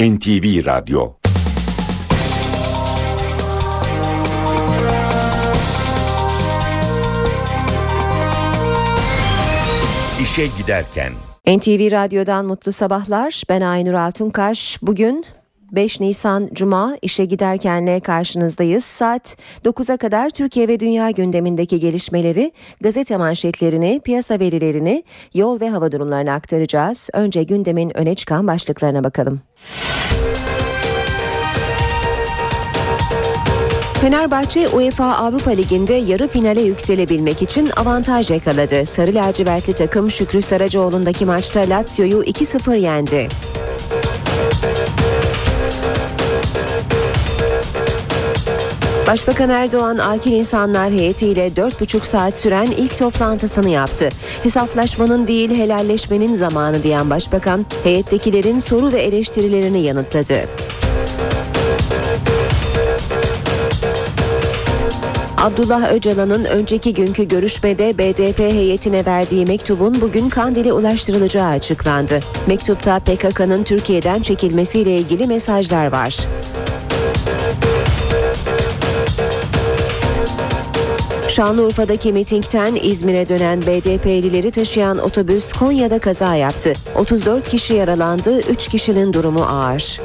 NTV Radyo İşe giderken NTV Radyo'dan mutlu sabahlar. Ben Aynur Altunkaş. Bugün 5 Nisan Cuma işe giderkenle karşınızdayız. Saat 9'a kadar Türkiye ve dünya gündemindeki gelişmeleri, gazete manşetlerini, piyasa verilerini, yol ve hava durumlarını aktaracağız. Önce gündemin öne çıkan başlıklarına bakalım. Fenerbahçe UEFA Avrupa Ligi'nde yarı finale yükselebilmek için avantaj yakaladı. Sarı lacivertli takım Şükrü Saracoğlu'ndaki maçta Lazio'yu 2-0 yendi. Başbakan Erdoğan akil insanlar heyetiyle 4,5 saat süren ilk toplantısını yaptı. Hesaplaşmanın değil helalleşmenin zamanı diyen başbakan heyettekilerin soru ve eleştirilerini yanıtladı. Abdullah Öcalan'ın önceki günkü görüşmede BDP heyetine verdiği mektubun bugün Kandil'e ulaştırılacağı açıklandı. Mektupta PKK'nın Türkiye'den çekilmesiyle ilgili mesajlar var. Şanlıurfa'daki mitingten İzmir'e dönen BDP'lileri taşıyan otobüs Konya'da kaza yaptı. 34 kişi yaralandı, 3 kişinin durumu ağır.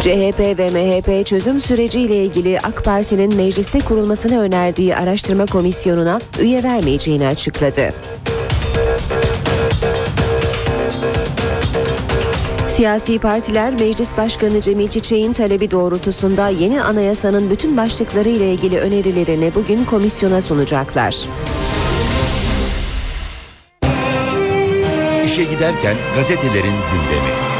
CHP ve MHP çözüm süreciyle ilgili AK Parti'nin mecliste kurulmasını önerdiği araştırma komisyonuna üye vermeyeceğini açıkladı. Siyasi partiler Meclis Başkanı Cemil Çiçek'in talebi doğrultusunda yeni anayasanın bütün başlıkları ile ilgili önerilerini bugün komisyona sunacaklar. İşe giderken gazetelerin gündemi.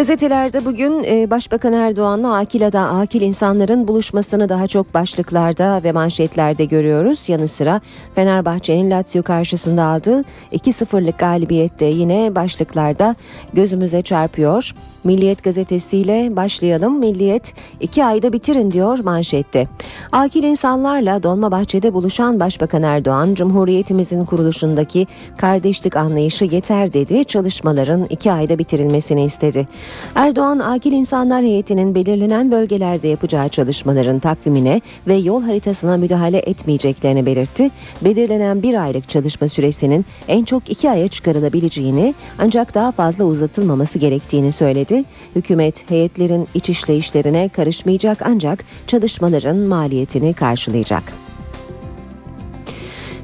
Gazetelerde bugün e, Başbakan Erdoğan'la akil adam, akil insanların buluşmasını daha çok başlıklarda ve manşetlerde görüyoruz. Yanı sıra Fenerbahçe'nin Lazio karşısında aldığı 2-0'lık galibiyette yine başlıklarda gözümüze çarpıyor. Milliyet gazetesiyle başlayalım. Milliyet iki ayda bitirin diyor manşette. Akil insanlarla Dolmabahçe'de buluşan Başbakan Erdoğan, Cumhuriyetimizin kuruluşundaki kardeşlik anlayışı yeter dedi. Çalışmaların iki ayda bitirilmesini istedi. Erdoğan Akil İnsanlar Heyeti'nin belirlenen bölgelerde yapacağı çalışmaların takvimine ve yol haritasına müdahale etmeyeceklerini belirtti. Belirlenen bir aylık çalışma süresinin en çok iki aya çıkarılabileceğini ancak daha fazla uzatılmaması gerektiğini söyledi. Hükümet heyetlerin iç işleyişlerine karışmayacak ancak çalışmaların maliyetini karşılayacak.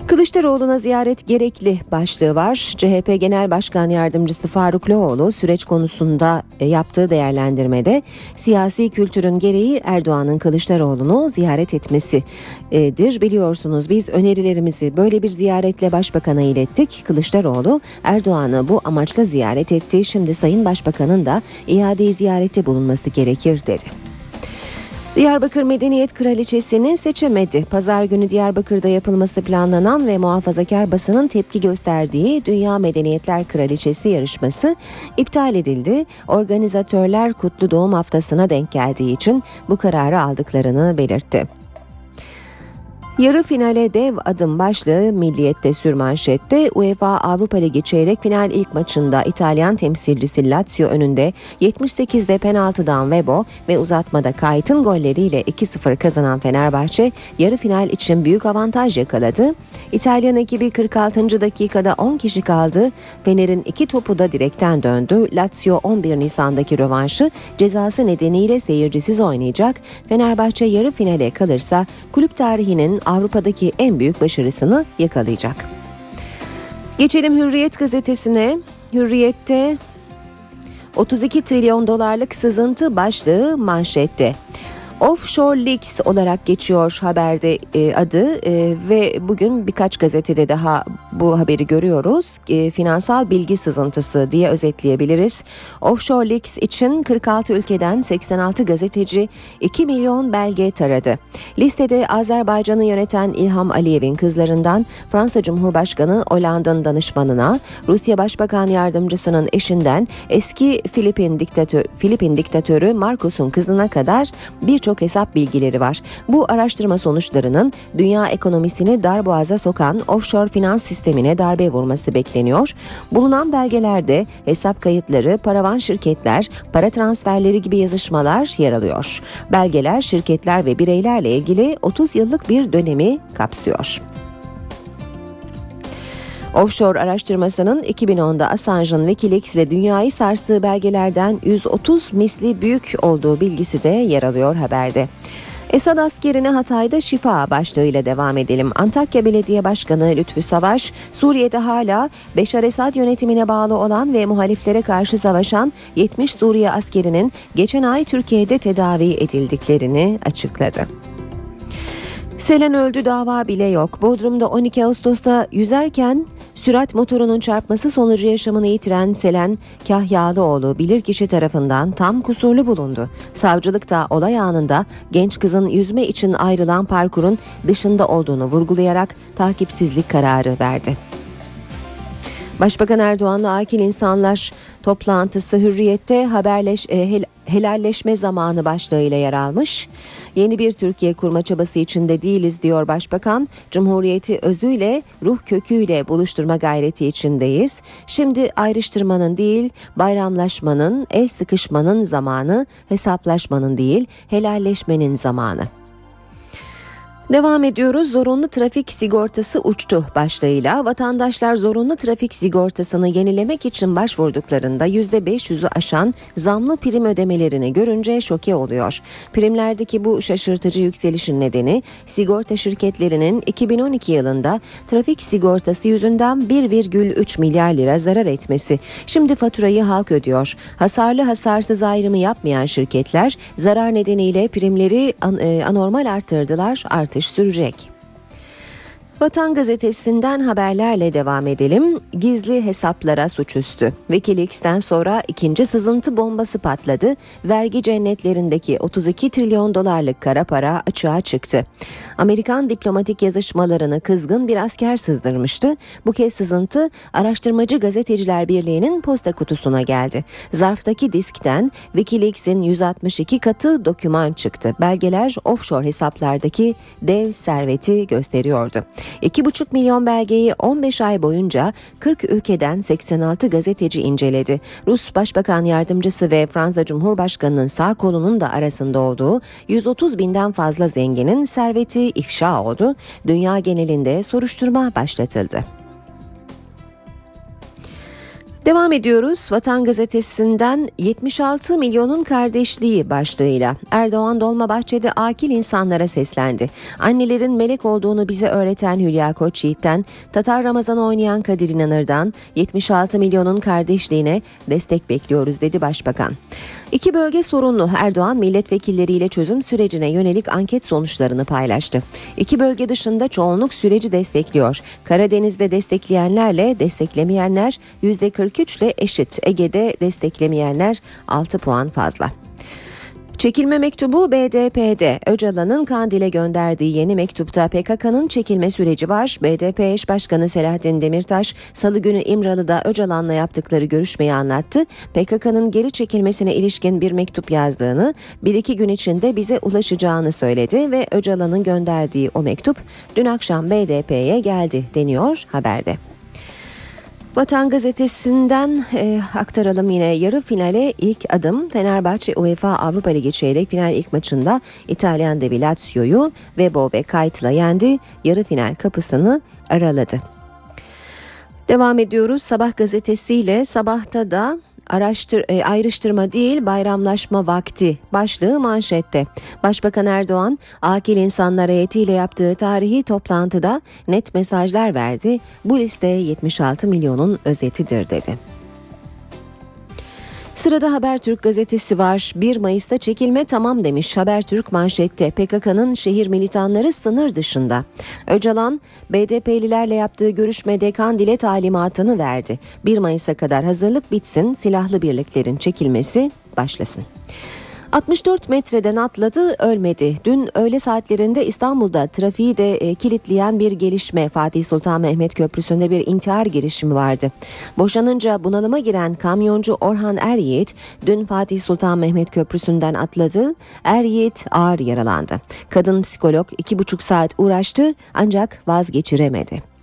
Kılıçdaroğlu'na ziyaret gerekli başlığı var. CHP Genel Başkan Yardımcısı Faruk Loğlu süreç konusunda e, yaptığı değerlendirmede siyasi kültürün gereği Erdoğan'ın Kılıçdaroğlu'nu ziyaret etmesidir. Biliyorsunuz biz önerilerimizi böyle bir ziyaretle başbakana ilettik. Kılıçdaroğlu Erdoğan'ı bu amaçla ziyaret etti. Şimdi Sayın Başbakan'ın da iade ziyarette bulunması gerekir dedi. Diyarbakır Medeniyet Kraliçesini seçemedi. Pazar günü Diyarbakır'da yapılması planlanan ve muhafazakar basının tepki gösterdiği Dünya Medeniyetler Kraliçesi yarışması iptal edildi. Organizatörler Kutlu Doğum Haftası'na denk geldiği için bu kararı aldıklarını belirtti. Yarı finale dev adım başlığı Milliyet'te sürmanşette UEFA Avrupa Ligi çeyrek final ilk maçında İtalyan temsilcisi Lazio önünde 78'de penaltıdan Vebo ve uzatmada Kayt'ın golleriyle 2-0 kazanan Fenerbahçe yarı final için büyük avantaj yakaladı. İtalyan ekibi 46. dakikada 10 kişi kaldı. Fener'in iki topu da direkten döndü. Lazio 11 Nisan'daki rövanşı cezası nedeniyle seyircisiz oynayacak. Fenerbahçe yarı finale kalırsa kulüp tarihinin Avrupa'daki en büyük başarısını yakalayacak. Geçelim Hürriyet gazetesine. Hürriyet'te 32 trilyon dolarlık sızıntı başlığı manşette. Offshore Leaks olarak geçiyor haberde e, adı e, ve bugün birkaç gazetede daha bu haberi görüyoruz. E, finansal bilgi sızıntısı diye özetleyebiliriz. Offshore Leaks için 46 ülkeden 86 gazeteci 2 milyon belge taradı. Listede Azerbaycan'ı yöneten İlham Aliyev'in kızlarından Fransa Cumhurbaşkanı Hollanda'nın danışmanına, Rusya Başbakan Yardımcısının eşinden eski Filipin diktatör Filipin diktatörü Marcos'un kızına kadar birçok birçok hesap bilgileri var. Bu araştırma sonuçlarının dünya ekonomisini darboğaza sokan offshore finans sistemine darbe vurması bekleniyor. Bulunan belgelerde hesap kayıtları, paravan şirketler, para transferleri gibi yazışmalar yer alıyor. Belgeler şirketler ve bireylerle ilgili 30 yıllık bir dönemi kapsıyor. Offshore araştırmasının 2010'da Assange'ın Wikileaks ile dünyayı sarstığı belgelerden 130 misli büyük olduğu bilgisi de yer alıyor haberde. Esad askerine Hatay'da şifa başlığıyla devam edelim. Antakya Belediye Başkanı Lütfü Savaş, Suriye'de hala Beşar Esad yönetimine bağlı olan ve muhaliflere karşı savaşan 70 Suriye askerinin geçen ay Türkiye'de tedavi edildiklerini açıkladı. Selen öldü dava bile yok. Bodrum'da 12 Ağustos'ta yüzerken sürat motorunun çarpması sonucu yaşamını yitiren Selen Kahyağlıoğlu bilirkişi tarafından tam kusurlu bulundu. Savcılık da olay anında genç kızın yüzme için ayrılan parkurun dışında olduğunu vurgulayarak takipsizlik kararı verdi. Başbakan Erdoğan'la akil insanlar toplantısı hürriyette haberleş, e, hel, helalleşme zamanı başlığıyla yer almış. Yeni bir Türkiye kurma çabası içinde değiliz diyor Başbakan. Cumhuriyeti özüyle, ruh köküyle buluşturma gayreti içindeyiz. Şimdi ayrıştırmanın değil, bayramlaşmanın, el sıkışmanın zamanı, hesaplaşmanın değil, helalleşmenin zamanı. Devam ediyoruz. Zorunlu trafik sigortası uçtu başlığıyla vatandaşlar zorunlu trafik sigortasını yenilemek için başvurduklarında %500'ü aşan zamlı prim ödemelerini görünce şoke oluyor. Primlerdeki bu şaşırtıcı yükselişin nedeni sigorta şirketlerinin 2012 yılında trafik sigortası yüzünden 1,3 milyar lira zarar etmesi. Şimdi faturayı halk ödüyor. Hasarlı hasarsız ayrımı yapmayan şirketler zarar nedeniyle primleri an, e, anormal arttırdılar. Artık artış sürecek. Vatan Gazetesi'nden haberlerle devam edelim. Gizli hesaplara suçüstü. Wikileaks'ten sonra ikinci sızıntı bombası patladı. Vergi cennetlerindeki 32 trilyon dolarlık kara para açığa çıktı. Amerikan diplomatik yazışmalarını kızgın bir asker sızdırmıştı. Bu kez sızıntı Araştırmacı Gazeteciler Birliği'nin posta kutusuna geldi. Zarftaki diskten Wikileaks'in 162 katı doküman çıktı. Belgeler offshore hesaplardaki dev serveti gösteriyordu. 2,5 milyon belgeyi 15 ay boyunca 40 ülkeden 86 gazeteci inceledi. Rus Başbakan Yardımcısı ve Fransa Cumhurbaşkanı'nın sağ kolunun da arasında olduğu 130 binden fazla zenginin serveti ifşa oldu. Dünya genelinde soruşturma başlatıldı. Devam ediyoruz. Vatan Gazetesi'nden 76 milyonun kardeşliği başlığıyla Erdoğan Dolmabahçe'de akil insanlara seslendi. Annelerin melek olduğunu bize öğreten Hülya Koçyiğit'ten, Tatar Ramazan oynayan Kadir İnanır'dan 76 milyonun kardeşliğine destek bekliyoruz dedi Başbakan. İki bölge sorunlu Erdoğan milletvekilleriyle çözüm sürecine yönelik anket sonuçlarını paylaştı. İki bölge dışında çoğunluk süreci destekliyor. Karadeniz'de destekleyenlerle desteklemeyenler %43 ile eşit. Ege'de desteklemeyenler 6 puan fazla. Çekilme mektubu BDP'de. Öcalan'ın Kandil'e gönderdiği yeni mektupta PKK'nın çekilme süreci var. BDP eş başkanı Selahattin Demirtaş salı günü İmralı'da Öcalan'la yaptıkları görüşmeyi anlattı. PKK'nın geri çekilmesine ilişkin bir mektup yazdığını, bir iki gün içinde bize ulaşacağını söyledi ve Öcalan'ın gönderdiği o mektup dün akşam BDP'ye geldi deniyor haberde. Vatan Gazetesi'nden e, aktaralım yine yarı finale ilk adım Fenerbahçe UEFA Avrupa Ligi çeyrek final ilk maçında İtalyan Devi Lazio'yu Vebo ve Kayt'la yendi. Yarı final kapısını araladı. Devam ediyoruz Sabah gazetesiyle sabahta da araştır, e, ayrıştırma değil bayramlaşma vakti başlığı manşette. Başbakan Erdoğan akil insanlar heyetiyle yaptığı tarihi toplantıda net mesajlar verdi. Bu liste 76 milyonun özetidir dedi. Sırada Habertürk gazetesi var. 1 Mayıs'ta çekilme tamam demiş Habertürk manşette. PKK'nın şehir militanları sınır dışında. Öcalan, BDP'lilerle yaptığı görüşmede Kandil'e talimatını verdi. 1 Mayıs'a kadar hazırlık bitsin, silahlı birliklerin çekilmesi başlasın. 64 metreden atladı ölmedi. Dün öğle saatlerinde İstanbul'da trafiği de e, kilitleyen bir gelişme Fatih Sultan Mehmet Köprüsü'nde bir intihar girişimi vardı. Boşanınca bunalıma giren kamyoncu Orhan Eryiğit dün Fatih Sultan Mehmet Köprüsü'nden atladı. Eryiğit ağır yaralandı. Kadın psikolog iki buçuk saat uğraştı ancak vazgeçiremedi.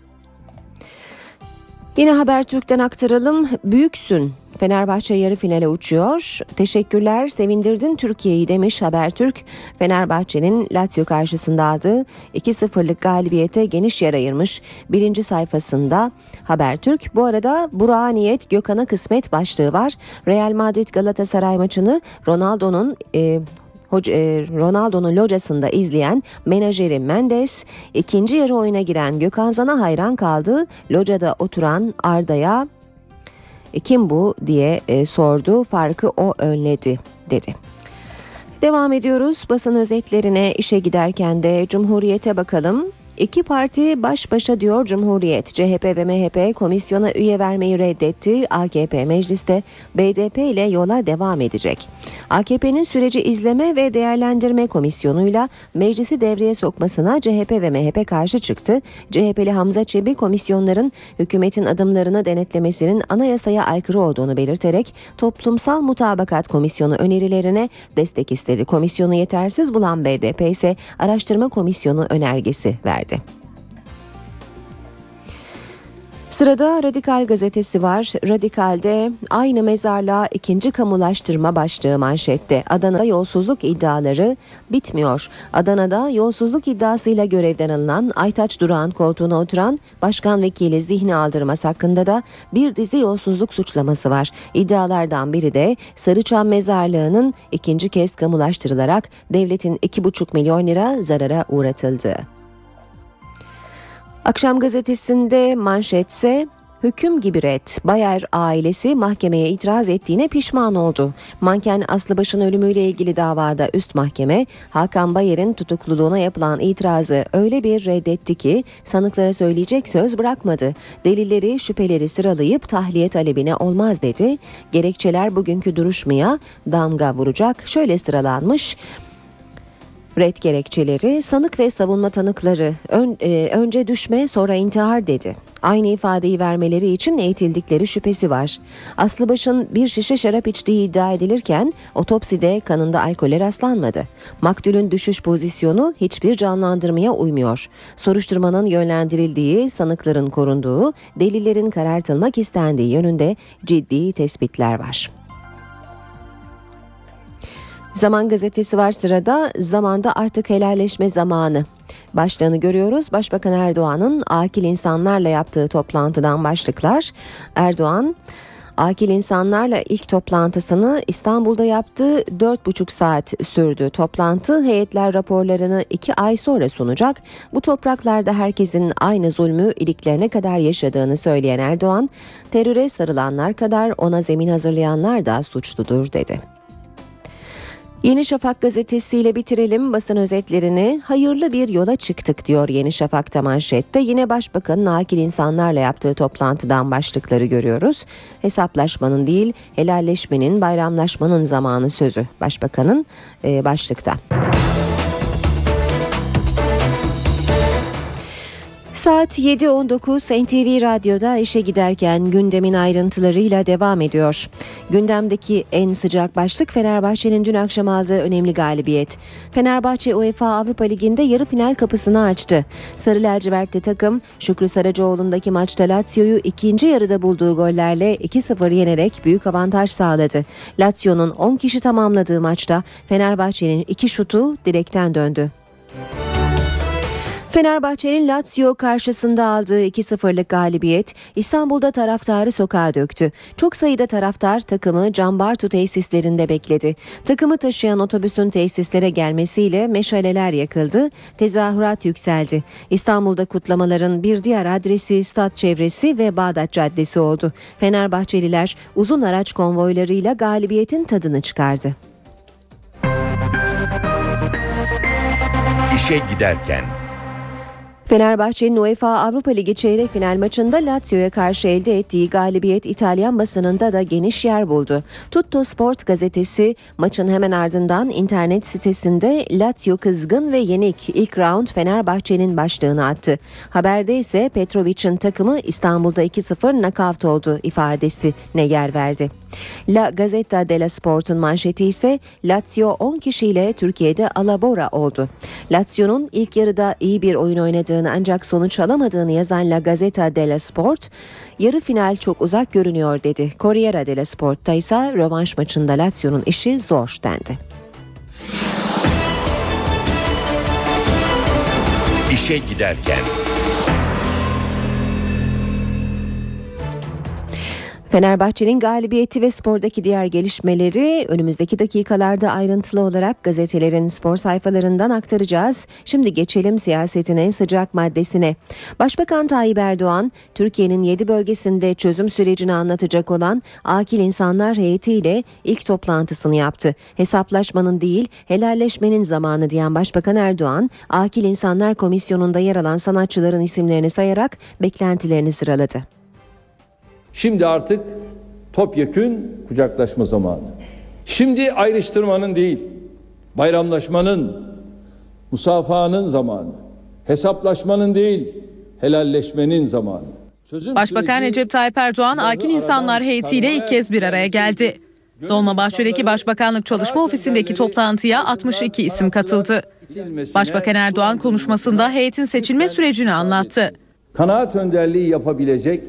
Yine Habertürk'ten aktaralım. Büyüksün Fenerbahçe yarı finale uçuyor. Teşekkürler sevindirdin Türkiye'yi demiş Habertürk. Fenerbahçe'nin Lazio karşısında aldığı 2-0'lık galibiyete geniş yer ayırmış. Birinci sayfasında Habertürk. Bu arada Burak'a niyet Gökhan'a kısmet başlığı var. Real Madrid Galatasaray maçını Ronaldo'nun e, Ronaldo'nun locasında izleyen menajeri Mendes ikinci yarı oyuna giren Gökhan Zan'a hayran kaldı. Locada oturan Arda'ya e, kim bu diye e, sordu. Farkı o önledi dedi. Devam ediyoruz basın özetlerine işe giderken de Cumhuriyete bakalım. İki parti baş başa diyor Cumhuriyet. CHP ve MHP komisyona üye vermeyi reddetti. AKP mecliste BDP ile yola devam edecek. AKP'nin süreci izleme ve değerlendirme komisyonuyla meclisi devreye sokmasına CHP ve MHP karşı çıktı. CHP'li Hamza Çebi komisyonların hükümetin adımlarını denetlemesinin anayasaya aykırı olduğunu belirterek toplumsal mutabakat komisyonu önerilerine destek istedi. Komisyonu yetersiz bulan BDP ise araştırma komisyonu önergesi verdi verdi. Sırada Radikal gazetesi var. Radikal'de aynı mezarlığa ikinci kamulaştırma başlığı manşette. Adana'da yolsuzluk iddiaları bitmiyor. Adana'da yolsuzluk iddiasıyla görevden alınan Aytaç Duran koltuğuna oturan Başkan Vekili Zihni Aldırmaz hakkında da bir dizi yolsuzluk suçlaması var. İddialardan biri de Sarıçam mezarlığının ikinci kez kamulaştırılarak devletin 2,5 milyon lira zarara uğratıldığı. Akşam gazetesinde manşetse hüküm gibi red. Bayer ailesi mahkemeye itiraz ettiğine pişman oldu. Manken Aslıbaş'ın ölümüyle ilgili davada üst mahkeme Hakan Bayer'in tutukluluğuna yapılan itirazı öyle bir reddetti ki sanıklara söyleyecek söz bırakmadı. Delilleri şüpheleri sıralayıp tahliye talebine olmaz dedi. Gerekçeler bugünkü duruşmaya damga vuracak. Şöyle sıralanmış. Red gerekçeleri sanık ve savunma tanıkları ön, e, önce düşme sonra intihar dedi. Aynı ifadeyi vermeleri için eğitildikleri şüphesi var. Aslıbaş'ın bir şişe şarap içtiği iddia edilirken otopside kanında alkole rastlanmadı. Maktulün düşüş pozisyonu hiçbir canlandırmaya uymuyor. Soruşturmanın yönlendirildiği, sanıkların korunduğu, delillerin karartılmak istendiği yönünde ciddi tespitler var. Zaman gazetesi var sırada. Zamanda artık helalleşme zamanı. Başlığını görüyoruz. Başbakan Erdoğan'ın akil insanlarla yaptığı toplantıdan başlıklar. Erdoğan Akil insanlarla ilk toplantısını İstanbul'da yaptı. 4,5 saat sürdü. Toplantı heyetler raporlarını 2 ay sonra sunacak. Bu topraklarda herkesin aynı zulmü iliklerine kadar yaşadığını söyleyen Erdoğan, teröre sarılanlar kadar ona zemin hazırlayanlar da suçludur dedi. Yeni Şafak gazetesiyle bitirelim basın özetlerini. Hayırlı bir yola çıktık diyor Yeni Şafak'ta manşette. Yine Başbakanın akil insanlarla yaptığı toplantıdan başlıkları görüyoruz. Hesaplaşmanın değil helalleşmenin bayramlaşmanın zamanı sözü Başbakanın e, başlıkta. Saat 7.19 NTV Radyo'da işe giderken gündemin ayrıntılarıyla devam ediyor. Gündemdeki en sıcak başlık Fenerbahçe'nin dün akşam aldığı önemli galibiyet. Fenerbahçe UEFA Avrupa Ligi'nde yarı final kapısını açtı. Sarı lacivertli takım Şükrü Saracoğlu'ndaki maçta Lazio'yu ikinci yarıda bulduğu gollerle 2-0 yenerek büyük avantaj sağladı. Lazio'nun 10 kişi tamamladığı maçta Fenerbahçe'nin iki şutu direkten döndü. Fenerbahçe'nin Lazio karşısında aldığı 2-0'lık galibiyet İstanbul'da taraftarı sokağa döktü. Çok sayıda taraftar takımı Cambartu tesislerinde bekledi. Takımı taşıyan otobüsün tesislere gelmesiyle meşaleler yakıldı, tezahürat yükseldi. İstanbul'da kutlamaların bir diğer adresi stat çevresi ve Bağdat Caddesi oldu. Fenerbahçeliler uzun araç konvoylarıyla galibiyetin tadını çıkardı. İşe giderken Fenerbahçe'nin UEFA Avrupa Ligi çeyrek final maçında Lazio'ya karşı elde ettiği galibiyet İtalyan basınında da geniş yer buldu. Tutto Sport gazetesi maçın hemen ardından internet sitesinde Lazio kızgın ve yenik ilk round Fenerbahçe'nin başlığını attı. Haberde ise Petrovic'in takımı İstanbul'da 2-0 nakavt oldu ifadesi ne yer verdi. La Gazzetta della Sport'un manşeti ise Lazio 10 kişiyle Türkiye'de alabora oldu. Lazio'nun ilk yarıda iyi bir oyun oynadığını ancak sonuç alamadığını yazan La Gazzetta della Sport, yarı final çok uzak görünüyor dedi. Corriere della Sport'ta ise rövanş maçında Lazio'nun işi zor dendi. İşe giderken Fenerbahçe'nin galibiyeti ve spordaki diğer gelişmeleri önümüzdeki dakikalarda ayrıntılı olarak gazetelerin spor sayfalarından aktaracağız. Şimdi geçelim siyasetin en sıcak maddesine. Başbakan Tayyip Erdoğan, Türkiye'nin 7 bölgesinde çözüm sürecini anlatacak olan Akil İnsanlar heyetiyle ilk toplantısını yaptı. Hesaplaşmanın değil, helalleşmenin zamanı diyen Başbakan Erdoğan, Akil İnsanlar Komisyonu'nda yer alan sanatçıların isimlerini sayarak beklentilerini sıraladı. Şimdi artık topyekün kucaklaşma zamanı. Şimdi ayrıştırmanın değil, bayramlaşmanın, musafahanın zamanı. Hesaplaşmanın değil, helalleşmenin zamanı. Sözüm Başbakan Recep Tayyip Erdoğan Akil İnsanlar heyetiyle ilk kez bir araya geldi. Dolmabahçe'deki Başbakanlık Çalışma Ofisi'ndeki toplantıya 62 isim katıldı. Başbakan Erdoğan konuşmasında heyetin seçilme sürecini anlattı. Kanaat önderliği yapabilecek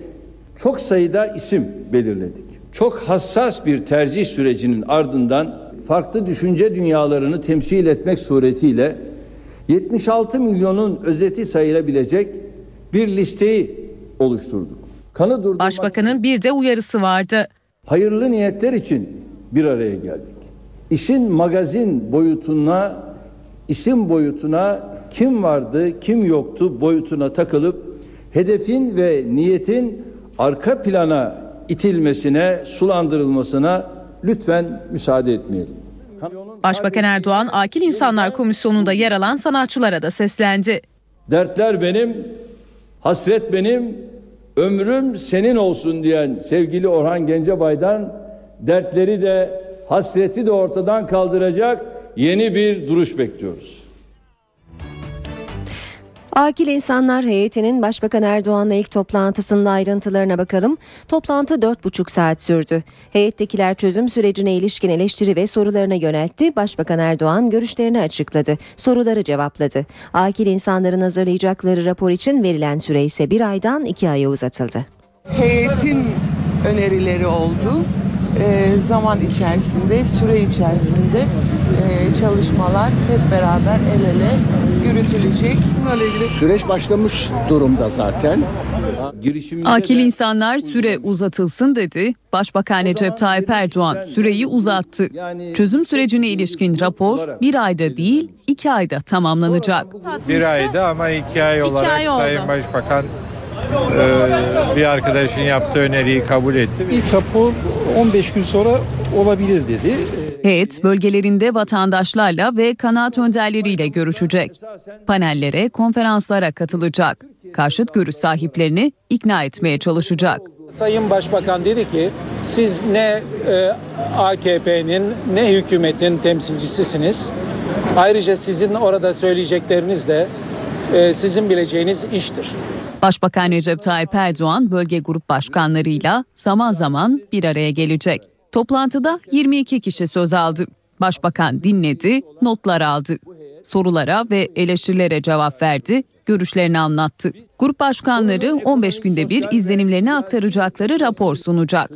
çok sayıda isim belirledik. Çok hassas bir tercih sürecinin ardından farklı düşünce dünyalarını temsil etmek suretiyle 76 milyonun özeti sayılabilecek bir listeyi oluşturduk. Kanı Başbakanın bir de uyarısı vardı. Hayırlı niyetler için bir araya geldik. İşin magazin boyutuna, isim boyutuna kim vardı, kim yoktu boyutuna takılıp hedefin ve niyetin arka plana itilmesine, sulandırılmasına lütfen müsaade etmeyelim. Başbakan Erdoğan Akil İnsanlar Komisyonu'nda yer alan sanatçılara da seslendi. Dertler benim, hasret benim, ömrüm senin olsun diyen sevgili Orhan Gencebay'dan dertleri de hasreti de ortadan kaldıracak yeni bir duruş bekliyoruz. Akil İnsanlar Heyeti'nin Başbakan Erdoğan'la ilk toplantısında ayrıntılarına bakalım. Toplantı 4,5 saat sürdü. Heyettekiler çözüm sürecine ilişkin eleştiri ve sorularına yöneltti. Başbakan Erdoğan görüşlerini açıkladı. Soruları cevapladı. Akil insanların hazırlayacakları rapor için verilen süre ise bir aydan iki aya uzatıldı. Heyetin önerileri oldu. E, zaman içerisinde, süre içerisinde e, çalışmalar hep beraber el ele yürütülecek. Süreç başlamış durumda zaten. Akil insanlar süre uzatılsın dedi. Başbakan Recep Tayyip Erdoğan süreyi uzattı. Çözüm sürecine ilişkin rapor bir ayda değil iki ayda tamamlanacak. Bir ayda ama iki ay olarak iki ay Sayın Başbakan e, bir arkadaşın yaptığı öneriyi kabul etti. İlk rapor 15 gün sonra olabilir dedi. Heyet bölgelerinde vatandaşlarla ve kanaat önderleriyle görüşecek. Panellere, konferanslara katılacak. Karşıt görüş sahiplerini ikna etmeye çalışacak. Sayın Başbakan dedi ki siz ne e, AKP'nin ne hükümetin temsilcisisiniz. Ayrıca sizin orada söyleyecekleriniz de e, sizin bileceğiniz iştir. Başbakan Recep Tayyip Erdoğan bölge grup başkanlarıyla zaman zaman bir araya gelecek. Toplantıda 22 kişi söz aldı. Başbakan dinledi, notlar aldı. Sorulara ve eleştirilere cevap verdi, görüşlerini anlattı. Grup başkanları 15 günde bir izlenimlerini aktaracakları rapor sunacak.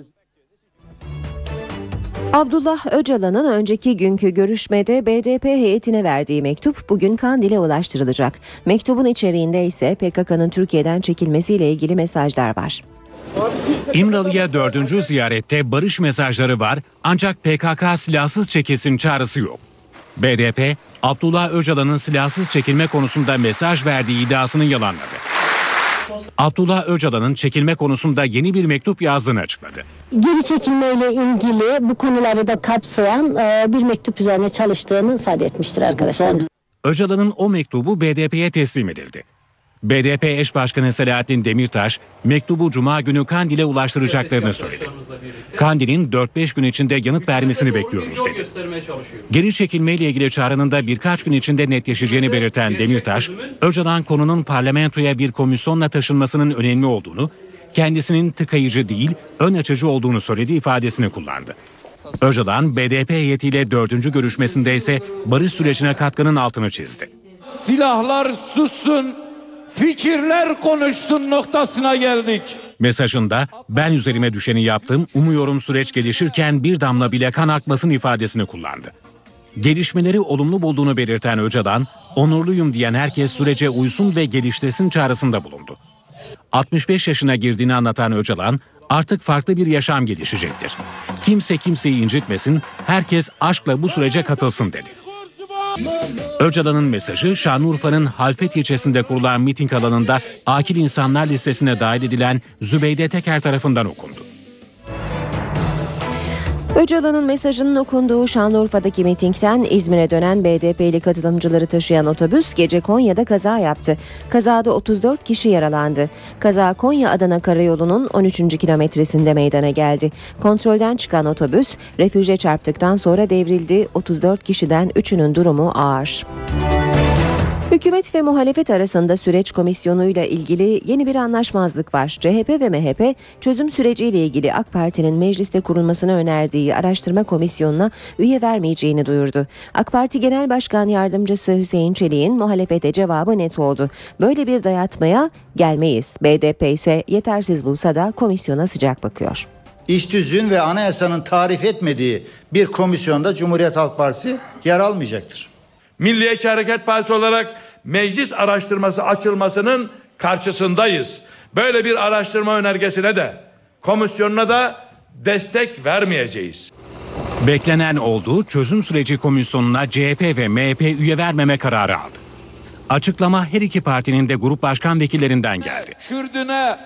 Abdullah Öcalan'ın önceki günkü görüşmede BDP heyetine verdiği mektup bugün Kandil'e ulaştırılacak. Mektubun içeriğinde ise PKK'nın Türkiye'den çekilmesiyle ilgili mesajlar var. İmralı'ya dördüncü ziyarette barış mesajları var ancak PKK silahsız çekilsin çağrısı yok. BDP, Abdullah Öcalan'ın silahsız çekilme konusunda mesaj verdiği iddiasını yalanladı. Abdullah Öcalan'ın çekilme konusunda yeni bir mektup yazdığını açıkladı. Geri çekilmeyle ilgili bu konuları da kapsayan e, bir mektup üzerine çalıştığını ifade etmiştir arkadaşlarımız. Öcalan'ın o mektubu BDP'ye teslim edildi. BDP eş başkanı Selahattin Demirtaş, mektubu Cuma günü Kandil'e ulaştıracaklarını söyledi. Kandil'in 4-5 gün içinde yanıt vermesini bekliyoruz dedi. Geri çekilmeyle ilgili çağrının da birkaç gün içinde netleşeceğini belirten Demirtaş, Öcalan konunun parlamentoya bir komisyonla taşınmasının önemli olduğunu, kendisinin tıkayıcı değil, ön açıcı olduğunu söyledi ifadesini kullandı. Öcalan, BDP heyetiyle dördüncü görüşmesinde ise barış sürecine katkının altını çizdi. Silahlar sussun, fikirler konuşsun noktasına geldik. Mesajında ben üzerime düşeni yaptım, umuyorum süreç gelişirken bir damla bile kan akmasın ifadesini kullandı. Gelişmeleri olumlu bulduğunu belirten Öcalan, onurluyum diyen herkes sürece uysun ve geliştirsin çağrısında bulundu. 65 yaşına girdiğini anlatan Öcalan, artık farklı bir yaşam gelişecektir. Kimse kimseyi incitmesin, herkes aşkla bu sürece katılsın dedi. Öcalan'ın mesajı Şanlıurfa'nın Halfet ilçesinde kurulan miting alanında akil insanlar listesine dahil edilen Zübeyde Teker tarafından okundu. Öcalan'ın mesajının okunduğu Şanlıurfa'daki mitingden İzmir'e dönen BDP'li katılımcıları taşıyan otobüs gece Konya'da kaza yaptı. Kazada 34 kişi yaralandı. Kaza Konya-Adana karayolunun 13. kilometresinde meydana geldi. Kontrolden çıkan otobüs refüje çarptıktan sonra devrildi. 34 kişiden 3'ünün durumu ağır. Hükümet ve muhalefet arasında süreç komisyonuyla ilgili yeni bir anlaşmazlık var. CHP ve MHP çözüm süreciyle ilgili AK Parti'nin mecliste kurulmasını önerdiği araştırma komisyonuna üye vermeyeceğini duyurdu. AK Parti Genel Başkan Yardımcısı Hüseyin Çelik'in muhalefete cevabı net oldu. Böyle bir dayatmaya gelmeyiz. BDP ise yetersiz bulsa da komisyona sıcak bakıyor. İş düzüğün ve anayasanın tarif etmediği bir komisyonda Cumhuriyet Halk Partisi yer almayacaktır. Milliyetçi Hareket Partisi olarak meclis araştırması açılmasının karşısındayız. Böyle bir araştırma önergesine de komisyonuna da destek vermeyeceğiz. Beklenen olduğu çözüm süreci komisyonuna CHP ve MHP üye vermeme kararı aldı. Açıklama her iki partinin de grup başkan vekillerinden geldi. Lazına,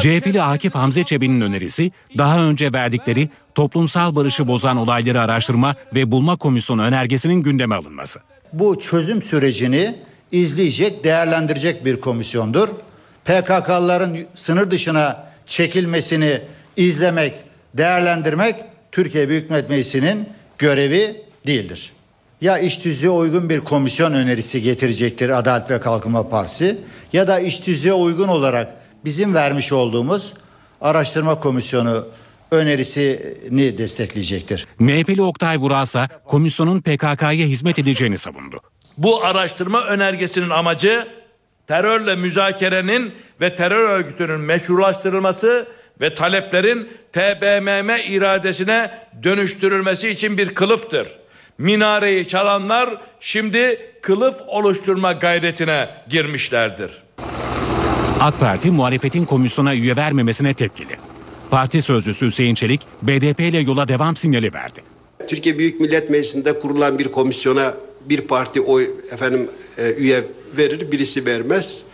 CHP'li Akif Hamze Çebi'nin önerisi daha önce verdikleri toplumsal barışı bozan olayları araştırma ve bulma komisyonu önergesinin gündeme alınması. Bu çözüm sürecini izleyecek, değerlendirecek bir komisyondur. PKK'ların sınır dışına çekilmesini izlemek, değerlendirmek Türkiye Büyük Millet Meclisi'nin görevi değildir. Ya iş tüzüğe uygun bir komisyon önerisi getirecektir Adalet ve Kalkınma Partisi ya da iş tüzüğe uygun olarak bizim vermiş olduğumuz araştırma komisyonu önerisini destekleyecektir. MHP'li Oktay Vurasa komisyonun PKK'ya hizmet edeceğini savundu. Bu araştırma önergesinin amacı terörle müzakerenin ve terör örgütünün meşrulaştırılması ve taleplerin TBMM iradesine dönüştürülmesi için bir kılıftır. Minareyi çalanlar şimdi kılıf oluşturma gayretine girmişlerdir. AK Parti muhalefetin komisyona üye vermemesine tepkili. Parti sözcüsü Hüseyin Çelik BDP ile yola devam sinyali verdi. Türkiye Büyük Millet Meclisi'nde kurulan bir komisyona bir parti oy efendim e, üye verir, birisi vermez.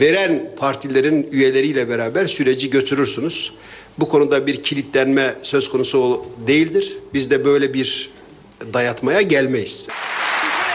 Veren partilerin üyeleriyle beraber süreci götürürsünüz. Bu konuda bir kilitlenme söz konusu değildir. Biz de böyle bir dayatmaya gelmeyiz.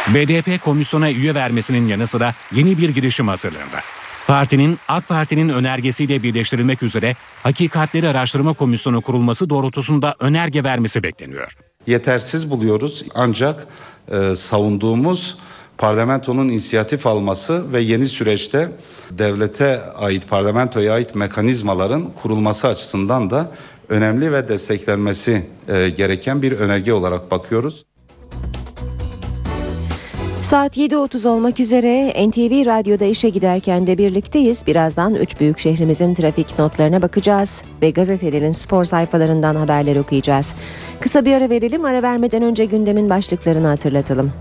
BDP komisyona üye vermesinin yanı sıra yeni bir girişim hazırlığında. Partinin AK Parti'nin önergesiyle birleştirilmek üzere Hakikatleri Araştırma Komisyonu kurulması doğrultusunda önerge vermesi bekleniyor. Yetersiz buluyoruz ancak e, savunduğumuz parlamentonun inisiyatif alması ve yeni süreçte devlete ait parlamentoya ait mekanizmaların kurulması açısından da önemli ve desteklenmesi e, gereken bir önerge olarak bakıyoruz. Saat 7.30 olmak üzere NTV Radyo'da işe giderken de birlikteyiz. Birazdan üç büyük şehrimizin trafik notlarına bakacağız ve gazetelerin spor sayfalarından haberler okuyacağız. Kısa bir ara verelim. Ara vermeden önce gündemin başlıklarını hatırlatalım.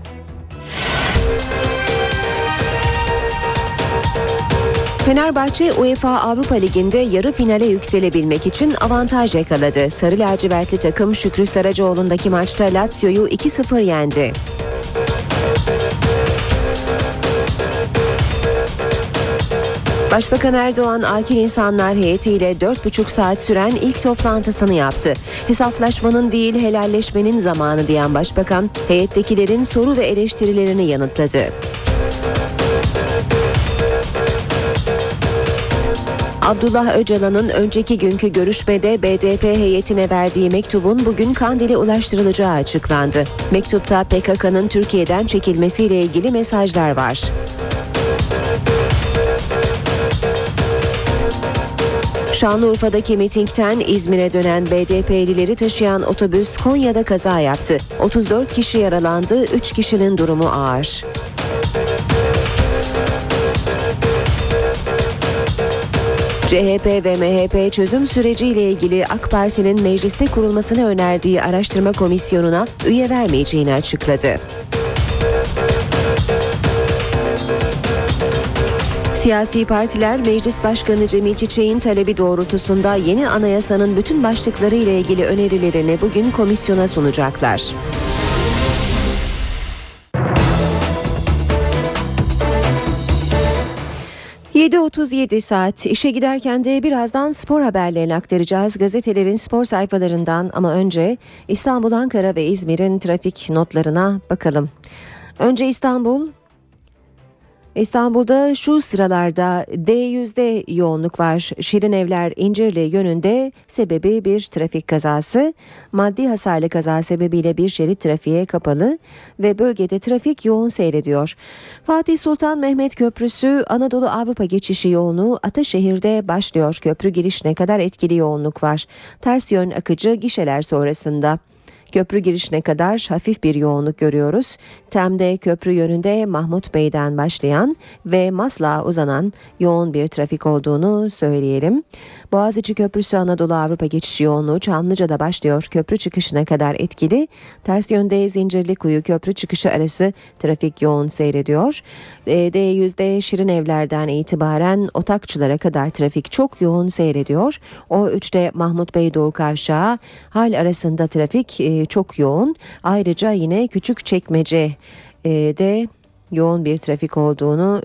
Fenerbahçe UEFA Avrupa Ligi'nde yarı finale yükselebilmek için avantaj yakaladı. Sarı lacivertli takım Şükrü Saracoğlu'ndaki maçta Lazio'yu 2-0 yendi. Başbakan Erdoğan akil insanlar heyetiyle 4,5 saat süren ilk toplantısını yaptı. Hesaplaşmanın değil helalleşmenin zamanı diyen başbakan heyettekilerin soru ve eleştirilerini yanıtladı. Abdullah Öcalan'ın önceki günkü görüşmede BDP heyetine verdiği mektubun bugün Kandil'e ulaştırılacağı açıklandı. Mektupta PKK'nın Türkiye'den çekilmesiyle ilgili mesajlar var. Şanlıurfa'daki mitingten İzmir'e dönen BDP'lileri taşıyan otobüs Konya'da kaza yaptı. 34 kişi yaralandı, 3 kişinin durumu ağır. CHP ve MHP çözüm süreciyle ilgili AK Parti'nin mecliste kurulmasını önerdiği araştırma komisyonuna üye vermeyeceğini açıkladı. Siyasi partiler Meclis Başkanı Cemil Çiçek'in talebi doğrultusunda yeni anayasanın bütün başlıkları ile ilgili önerilerini bugün komisyona sunacaklar. ...7.37 saat işe giderken de birazdan spor haberlerini aktaracağız. Gazetelerin spor sayfalarından ama önce İstanbul, Ankara ve İzmir'in trafik notlarına bakalım. Önce İstanbul, İstanbul'da şu sıralarda D100'de yoğunluk var. Şirin Evler İncirli yönünde sebebi bir trafik kazası. Maddi hasarlı kaza sebebiyle bir şerit trafiğe kapalı ve bölgede trafik yoğun seyrediyor. Fatih Sultan Mehmet Köprüsü Anadolu Avrupa geçişi yoğunluğu Ataşehir'de başlıyor. Köprü girişine kadar etkili yoğunluk var. Ters yön akıcı gişeler sonrasında. Köprü girişine kadar hafif bir yoğunluk görüyoruz. Tem'de köprü yönünde Mahmut Bey'den başlayan ve Maslak'a uzanan yoğun bir trafik olduğunu söyleyelim. Boğaziçi Köprüsü Anadolu Avrupa geçişi yoğunluğu Çamlıca'da başlıyor. Köprü çıkışına kadar etkili. Ters yönde Zincirlikuyu köprü çıkışı arası trafik yoğun seyrediyor. D100'de Şirin Evler'den itibaren Otakçılara kadar trafik çok yoğun seyrediyor. O3'te Mahmut Bey Doğu Kavşağı hal arasında trafik çok yoğun. Ayrıca yine küçük çekmece de yoğun bir trafik olduğunu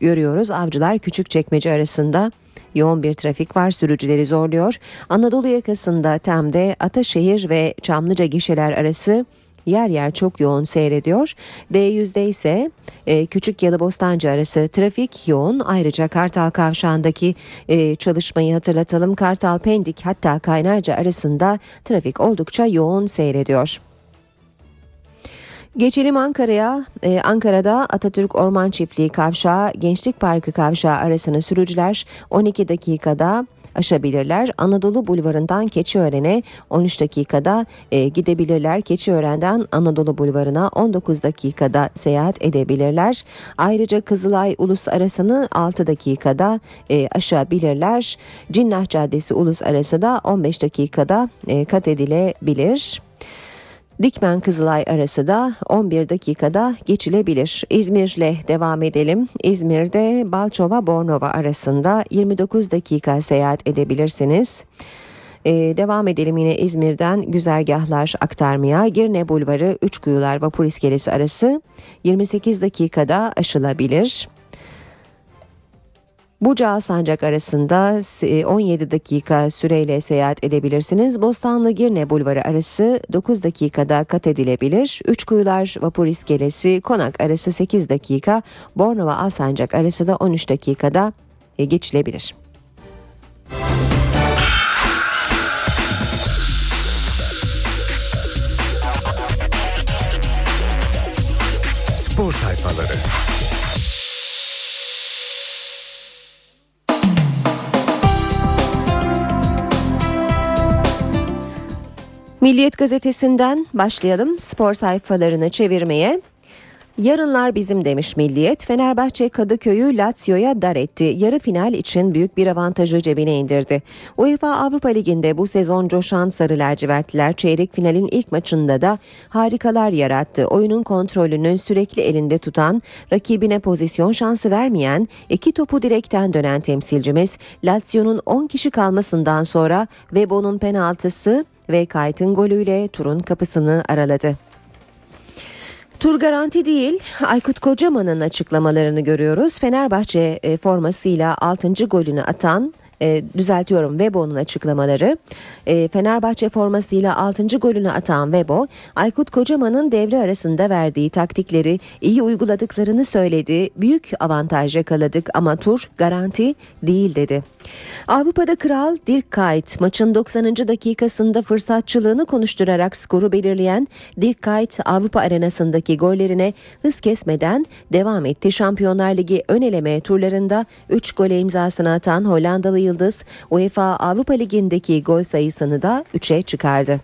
görüyoruz. Avcılar küçük çekmece arasında yoğun bir trafik var sürücüleri zorluyor. Anadolu yakasında Tem'de Ataşehir ve Çamlıca gişeler arası yer yer çok yoğun seyrediyor. D100'de ise e, Küçük Yalı Bostancı arası trafik yoğun. Ayrıca Kartal Kavşağı'ndaki e, çalışmayı hatırlatalım. Kartal Pendik hatta Kaynarca arasında trafik oldukça yoğun seyrediyor. Geçelim Ankara'ya. Ee, Ankara'da Atatürk Orman Çiftliği Kavşağı, Gençlik Parkı Kavşağı arasını sürücüler 12 dakikada aşabilirler. Anadolu Bulvarı'ndan Keçiören'e 13 dakikada e, gidebilirler. Keçiören'den Anadolu Bulvarı'na 19 dakikada seyahat edebilirler. Ayrıca Kızılay Ulus arasını 6 dakikada e, aşabilirler. Cinnah Caddesi Ulus arası da 15 dakikada e, kat edilebilir. Dikmen Kızılay arası da 11 dakikada geçilebilir. İzmir'le devam edelim. İzmir'de Balçova Bornova arasında 29 dakika seyahat edebilirsiniz. Ee, devam edelim yine İzmir'den güzergahlar aktarmaya. Girne Bulvarı Üçkuyular Vapur İskelesi arası 28 dakikada aşılabilir. Buca Sancak arasında 17 dakika süreyle seyahat edebilirsiniz. Bostanlı Girne Bulvarı arası 9 dakikada kat edilebilir. Üçkuyular Vapur İskelesi Konak arası 8 dakika. Bornova Alsancak arası da 13 dakikada geçilebilir. Spor sayfaları. Milliyet gazetesinden başlayalım spor sayfalarını çevirmeye. Yarınlar bizim demiş Milliyet. Fenerbahçe Kadıköy'ü Lazio'ya dar etti. Yarı final için büyük bir avantajı cebine indirdi. UEFA Avrupa Ligi'nde bu sezon coşan Sarı Lacivertliler çeyrek finalin ilk maçında da harikalar yarattı. Oyunun kontrolünü sürekli elinde tutan, rakibine pozisyon şansı vermeyen, iki topu direkten dönen temsilcimiz Lazio'nun 10 kişi kalmasından sonra Webo'nun penaltısı ve Kayt'ın golüyle turun kapısını araladı. Tur garanti değil. Aykut Kocaman'ın açıklamalarını görüyoruz. Fenerbahçe formasıyla 6. golünü atan e, düzeltiyorum Webo'nun açıklamaları. E, Fenerbahçe formasıyla 6. golünü atan Webo, Aykut Kocaman'ın devre arasında verdiği taktikleri iyi uyguladıklarını söyledi. Büyük avantaj yakaladık ama tur garanti değil dedi. Avrupa'da kral Dirk Kuyt maçın 90. dakikasında fırsatçılığını konuşturarak skoru belirleyen Dirk Kuyt Avrupa arenasındaki gollerine hız kesmeden devam etti. Şampiyonlar Ligi ön eleme turlarında 3 gole imzasını atan Hollandalı Yıldız UEFA Avrupa Ligi'ndeki gol sayısını da 3'e çıkardı.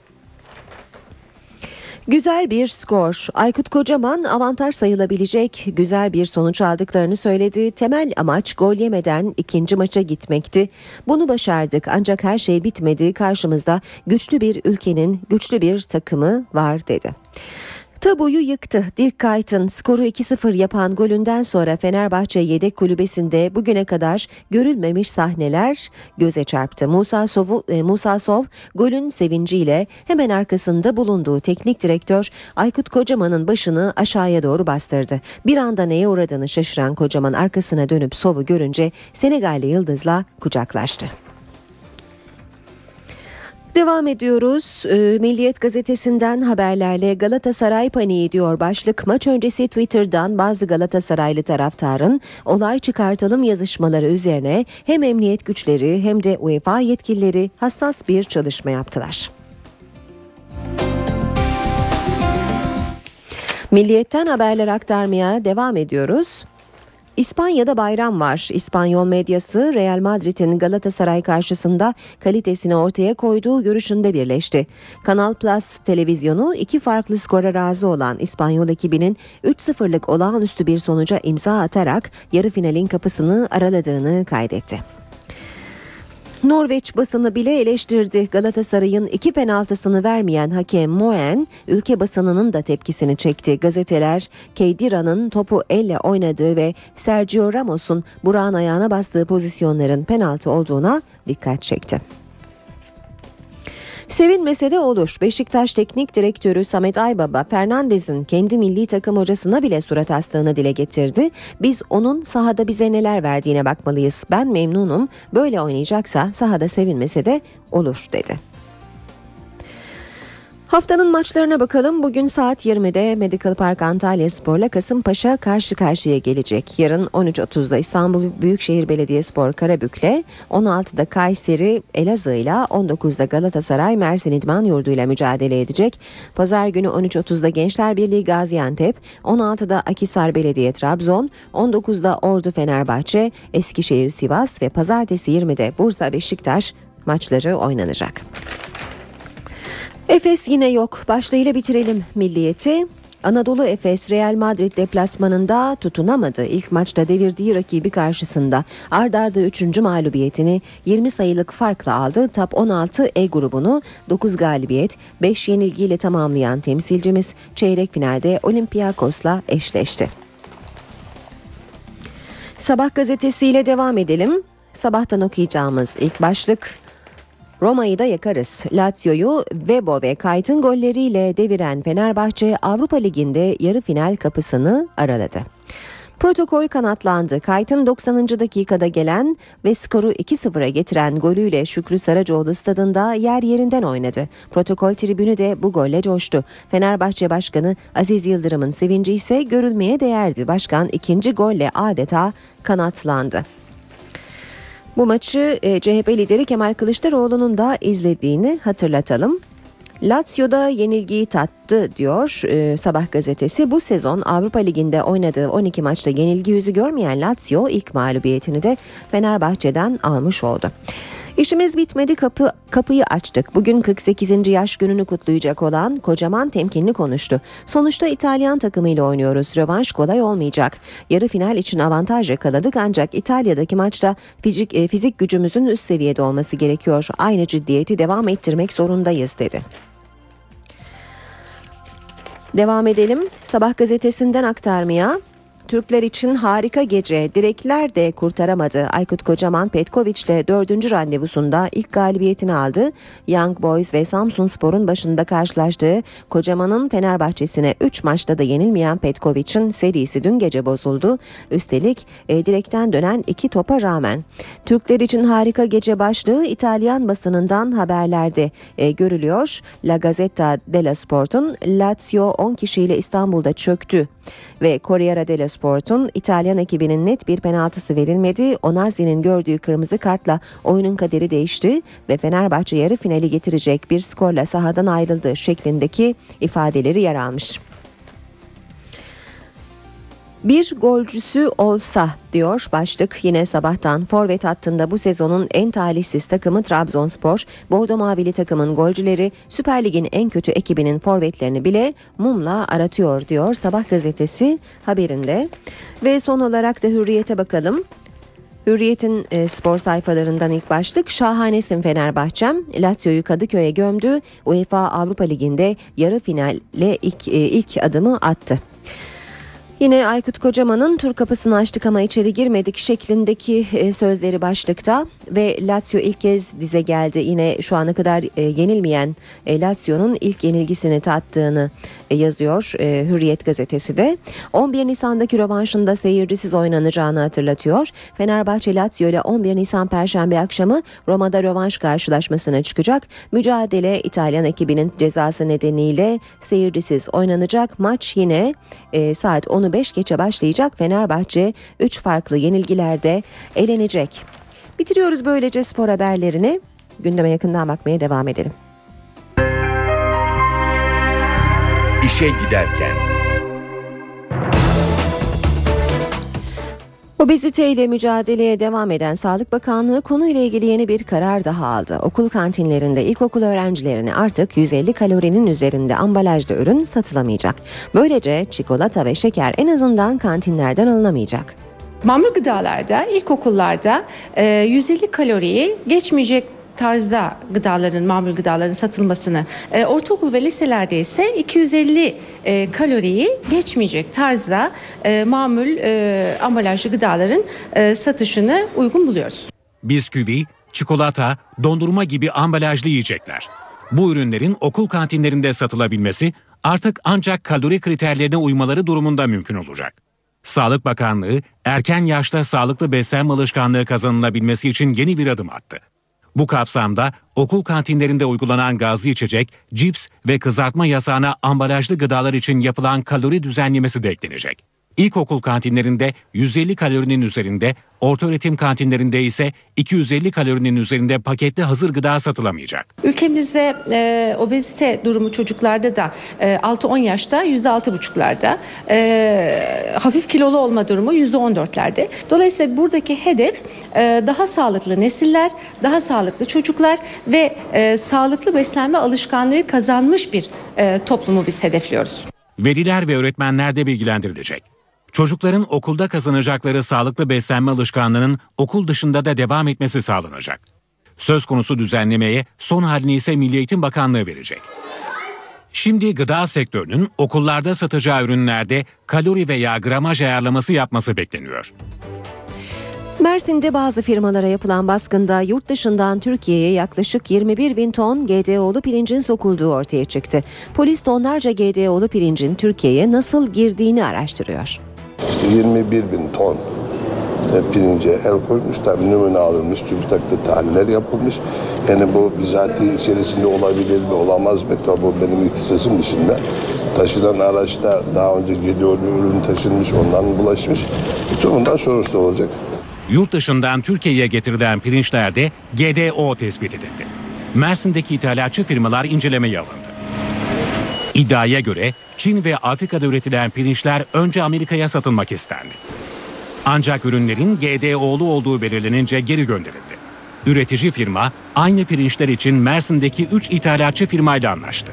Güzel bir skor. Aykut Kocaman avantaj sayılabilecek güzel bir sonuç aldıklarını söyledi. Temel amaç gol yemeden ikinci maça gitmekti. Bunu başardık ancak her şey bitmedi. Karşımızda güçlü bir ülkenin güçlü bir takımı var dedi. Tabuyu yıktı. Dirk Kuyt'ın skoru 2-0 yapan golünden sonra Fenerbahçe yedek kulübesinde bugüne kadar görülmemiş sahneler göze çarptı. Musa Sov, e, Musa Sov golün sevinciyle hemen arkasında bulunduğu teknik direktör Aykut Kocaman'ın başını aşağıya doğru bastırdı. Bir anda neye uğradığını şaşıran Kocaman arkasına dönüp Sov'u görünce Senegalli Yıldız'la kucaklaştı. Devam ediyoruz. Ee, Milliyet gazetesinden haberlerle Galatasaray paniği diyor başlık. Maç öncesi Twitter'dan bazı Galatasaraylı taraftarın olay çıkartalım yazışmaları üzerine hem emniyet güçleri hem de UEFA yetkilileri hassas bir çalışma yaptılar. Milliyetten haberler aktarmaya devam ediyoruz. İspanya'da bayram var. İspanyol medyası Real Madrid'in Galatasaray karşısında kalitesini ortaya koyduğu görüşünde birleşti. Kanal Plus televizyonu iki farklı skora razı olan İspanyol ekibinin 3-0'lık olağanüstü bir sonuca imza atarak yarı finalin kapısını araladığını kaydetti. Norveç basını bile eleştirdi. Galatasaray'ın iki penaltısını vermeyen hakem Moen, ülke basınının da tepkisini çekti. Gazeteler, Keydira'nın topu elle oynadığı ve Sergio Ramos'un Burak'ın ayağına bastığı pozisyonların penaltı olduğuna dikkat çekti. Sevinmese de olur. Beşiktaş Teknik Direktörü Samet Aybaba Fernandez'in kendi milli takım hocasına bile surat astığını dile getirdi. Biz onun sahada bize neler verdiğine bakmalıyız. Ben memnunum. Böyle oynayacaksa sahada sevinmese de olur dedi. Haftanın maçlarına bakalım. Bugün saat 20'de Medical Park Antalya Spor'la Kasımpaşa karşı karşıya gelecek. Yarın 13.30'da İstanbul Büyükşehir Belediyespor Karabük'le, 16'da Kayseri Elazığ'la, 19'da Galatasaray Mersin İdman Yurdu'yla mücadele edecek. Pazar günü 13.30'da Gençler Birliği Gaziantep, 16'da Akisar Belediye Trabzon, 19'da Ordu Fenerbahçe, Eskişehir Sivas ve pazartesi 20'de Bursa Beşiktaş maçları oynanacak. Efes yine yok. Başlığıyla bitirelim milliyeti. Anadolu Efes Real Madrid deplasmanında tutunamadı. İlk maçta devirdiği rakibi karşısında ard arda 3. mağlubiyetini 20 sayılık farkla aldı. Top 16 E grubunu 9 galibiyet 5 yenilgiyle tamamlayan temsilcimiz çeyrek finalde Olympiakos'la eşleşti. Sabah gazetesiyle devam edelim. Sabahtan okuyacağımız ilk başlık Roma'yı da yakarız. Lazio'yu Vebo ve Kayt'ın golleriyle deviren Fenerbahçe Avrupa Ligi'nde yarı final kapısını araladı. Protokol kanatlandı. Kayt'ın 90. dakikada gelen ve skoru 2-0'a getiren golüyle Şükrü Saracoğlu stadında yer yerinden oynadı. Protokol tribünü de bu golle coştu. Fenerbahçe Başkanı Aziz Yıldırım'ın sevinci ise görülmeye değerdi. Başkan ikinci golle adeta kanatlandı. Bu maçı e, CHP lideri Kemal Kılıçdaroğlu'nun da izlediğini hatırlatalım. Lazio'da yenilgiyi tattı diyor e, Sabah gazetesi. Bu sezon Avrupa Ligi'nde oynadığı 12 maçta yenilgi yüzü görmeyen Lazio ilk mağlubiyetini de Fenerbahçe'den almış oldu. İşimiz bitmedi kapı kapıyı açtık. Bugün 48. yaş gününü kutlayacak olan kocaman temkinli konuştu. Sonuçta İtalyan takımıyla oynuyoruz. Rövanş kolay olmayacak. Yarı final için avantaj yakaladık ancak İtalya'daki maçta fizik, e, fizik gücümüzün üst seviyede olması gerekiyor. Aynı ciddiyeti devam ettirmek zorundayız dedi. Devam edelim. Sabah gazetesinden aktarmaya. Türkler için harika gece. Direkler de kurtaramadı. Aykut Kocaman Petkoviç'le dördüncü randevusunda ilk galibiyetini aldı. Young Boys ve Samsun Spor'un başında karşılaştığı Kocaman'ın Fenerbahçe'sine 3 maçta da yenilmeyen Petkoviç'in serisi dün gece bozuldu. Üstelik e, direkten dönen iki topa rağmen. Türkler için harika gece başlığı İtalyan basınından haberlerde e, görülüyor. La Gazzetta dello Sport'un Lazio 10 kişiyle İstanbul'da çöktü ve Corriere dello Sport'un İtalyan ekibinin net bir penaltısı verilmedi. Onazi'nin gördüğü kırmızı kartla oyunun kaderi değişti ve Fenerbahçe yarı finali getirecek bir skorla sahadan ayrıldı şeklindeki ifadeleri yer almış. Bir golcüsü olsa diyor başlık yine sabahtan forvet hattında bu sezonun en talihsiz takımı Trabzonspor. Bordo Mavili takımın golcüleri Süper Lig'in en kötü ekibinin forvetlerini bile mumla aratıyor diyor Sabah gazetesi haberinde. Ve son olarak da Hürriyet'e bakalım. Hürriyet'in e, spor sayfalarından ilk başlık şahanesin Fenerbahçem. Lazio'yu Kadıköy'e gömdü. UEFA Avrupa Ligi'nde yarı finale ilk, e, ilk adımı attı. Yine Aykut Kocaman'ın tur kapısını açtık ama içeri girmedik şeklindeki e, sözleri başlıkta ve Lazio ilk kez dize geldi. Yine şu ana kadar e, yenilmeyen e, Lazio'nun ilk yenilgisini tattığını yazıyor Hürriyet gazetesi de. 11 Nisan'daki rövanşında seyircisiz oynanacağını hatırlatıyor. Fenerbahçe Lazio ile 11 Nisan Perşembe akşamı Roma'da rövanş karşılaşmasına çıkacak. Mücadele İtalyan ekibinin cezası nedeniyle seyircisiz oynanacak. Maç yine saat 10'u 5 geçe başlayacak Fenerbahçe 3 farklı yenilgilerde elenecek. Bitiriyoruz böylece spor haberlerini. Gündeme yakından bakmaya devam edelim. İşe giderken Obeziteyle mücadeleye devam eden Sağlık Bakanlığı konuyla ilgili yeni bir karar daha aldı. Okul kantinlerinde ilkokul öğrencilerine artık 150 kalorinin üzerinde ambalajlı ürün satılamayacak. Böylece çikolata ve şeker en azından kantinlerden alınamayacak. Mamul gıdalarda, ilkokullarda 150 kaloriyi geçmeyecek tarzda gıdaların, mamul gıdaların satılmasını, e, ortaokul ve liselerde ise 250 e, kaloriyi geçmeyecek tarzda e, mamul e, ambalajlı gıdaların e, satışını uygun buluyoruz. Bisküvi, çikolata, dondurma gibi ambalajlı yiyecekler. Bu ürünlerin okul kantinlerinde satılabilmesi artık ancak kalori kriterlerine uymaları durumunda mümkün olacak. Sağlık Bakanlığı erken yaşta sağlıklı beslenme alışkanlığı kazanılabilmesi için yeni bir adım attı. Bu kapsamda okul kantinlerinde uygulanan gazlı içecek, cips ve kızartma yasağına ambalajlı gıdalar için yapılan kalori düzenlemesi de eklenecek. İlkokul kantinlerinde 150 kalorinin üzerinde, ortaöğretim kantinlerinde ise 250 kalorinin üzerinde paketli hazır gıda satılamayacak. Ülkemizde e, obezite durumu çocuklarda da e, 6-10 yaşta %6,5'larda, e, hafif kilolu olma durumu %14'lerde. Dolayısıyla buradaki hedef e, daha sağlıklı nesiller, daha sağlıklı çocuklar ve e, sağlıklı beslenme alışkanlığı kazanmış bir e, toplumu biz hedefliyoruz. Veliler ve öğretmenler de bilgilendirilecek. Çocukların okulda kazanacakları sağlıklı beslenme alışkanlığının okul dışında da devam etmesi sağlanacak. Söz konusu düzenlemeye son halini ise Milli Eğitim Bakanlığı verecek. Şimdi gıda sektörünün okullarda satacağı ürünlerde kalori veya gramaj ayarlaması yapması bekleniyor. Mersin'de bazı firmalara yapılan baskında yurt dışından Türkiye'ye yaklaşık 21 bin ton GDO'lu pirincin sokulduğu ortaya çıktı. Polis tonlarca GDO'lu pirincin Türkiye'ye nasıl girdiğini araştırıyor. 21 bin ton pirince el koymuş tabi numune alınmış TÜBİTAK'ta tahliller yapılmış. Yani bu bizatihi içerisinde olabilir mi olamaz mı? Tabi bu benim ihtisasım dışında. Taşınan araçta daha önce geliyor bir ürün taşınmış ondan bulaşmış. Bütün bundan sonuçta olacak. Yurt dışından Türkiye'ye getirilen pirinçlerde GDO tespit edildi. Mersin'deki ithalatçı firmalar incelemeye alındı. İddiaya göre Çin ve Afrika'da üretilen pirinçler önce Amerika'ya satılmak istendi. Ancak ürünlerin GDO'lu olduğu belirlenince geri gönderildi. Üretici firma aynı pirinçler için Mersin'deki 3 ithalatçı firmayla anlaştı.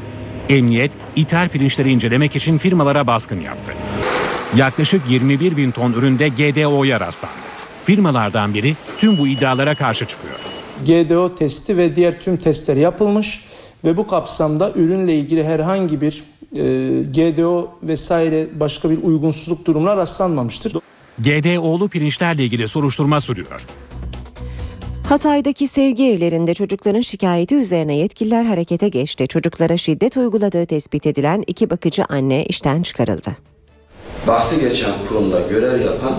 Emniyet, ithal pirinçleri incelemek için firmalara baskın yaptı. Yaklaşık 21 bin ton üründe GDO'ya rastlandı. Firmalardan biri tüm bu iddialara karşı çıkıyor. GDO testi ve diğer tüm testler yapılmış ve bu kapsamda ürünle ilgili herhangi bir GDO vesaire başka bir uygunsuzluk durumuna rastlanmamıştır. GDO'lu pirinçlerle ilgili soruşturma sürüyor. Hatay'daki sevgi evlerinde çocukların şikayeti üzerine yetkililer harekete geçti. Çocuklara şiddet uyguladığı tespit edilen iki bakıcı anne işten çıkarıldı. Bahsi geçen kurumda görev yapan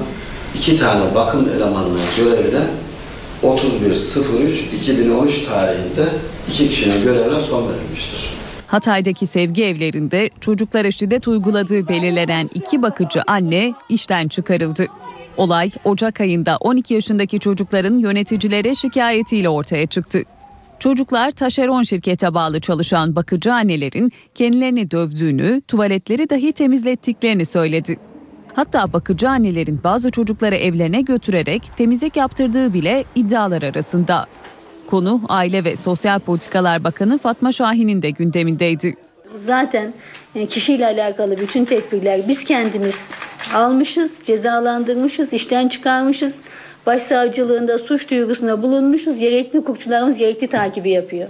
iki tane bakım elemanının görevine 31.03.2013 tarihinde iki kişinin görevine son verilmiştir. Hatay'daki sevgi evlerinde çocuklara şiddet uyguladığı belirlenen iki bakıcı anne işten çıkarıldı. Olay Ocak ayında 12 yaşındaki çocukların yöneticilere şikayetiyle ortaya çıktı. Çocuklar taşeron şirkete bağlı çalışan bakıcı annelerin kendilerini dövdüğünü, tuvaletleri dahi temizlettiklerini söyledi. Hatta bakıcı annelerin bazı çocukları evlerine götürerek temizlik yaptırdığı bile iddialar arasında. Konu Aile ve Sosyal Politikalar Bakanı Fatma Şahin'in de gündemindeydi. Zaten e, kişiyle alakalı bütün tedbirler biz kendimiz almışız, cezalandırmışız, işten çıkarmışız. Başsavcılığında suç duyurusunda bulunmuşuz. Gerekli hukukçularımız gerekli takibi yapıyor.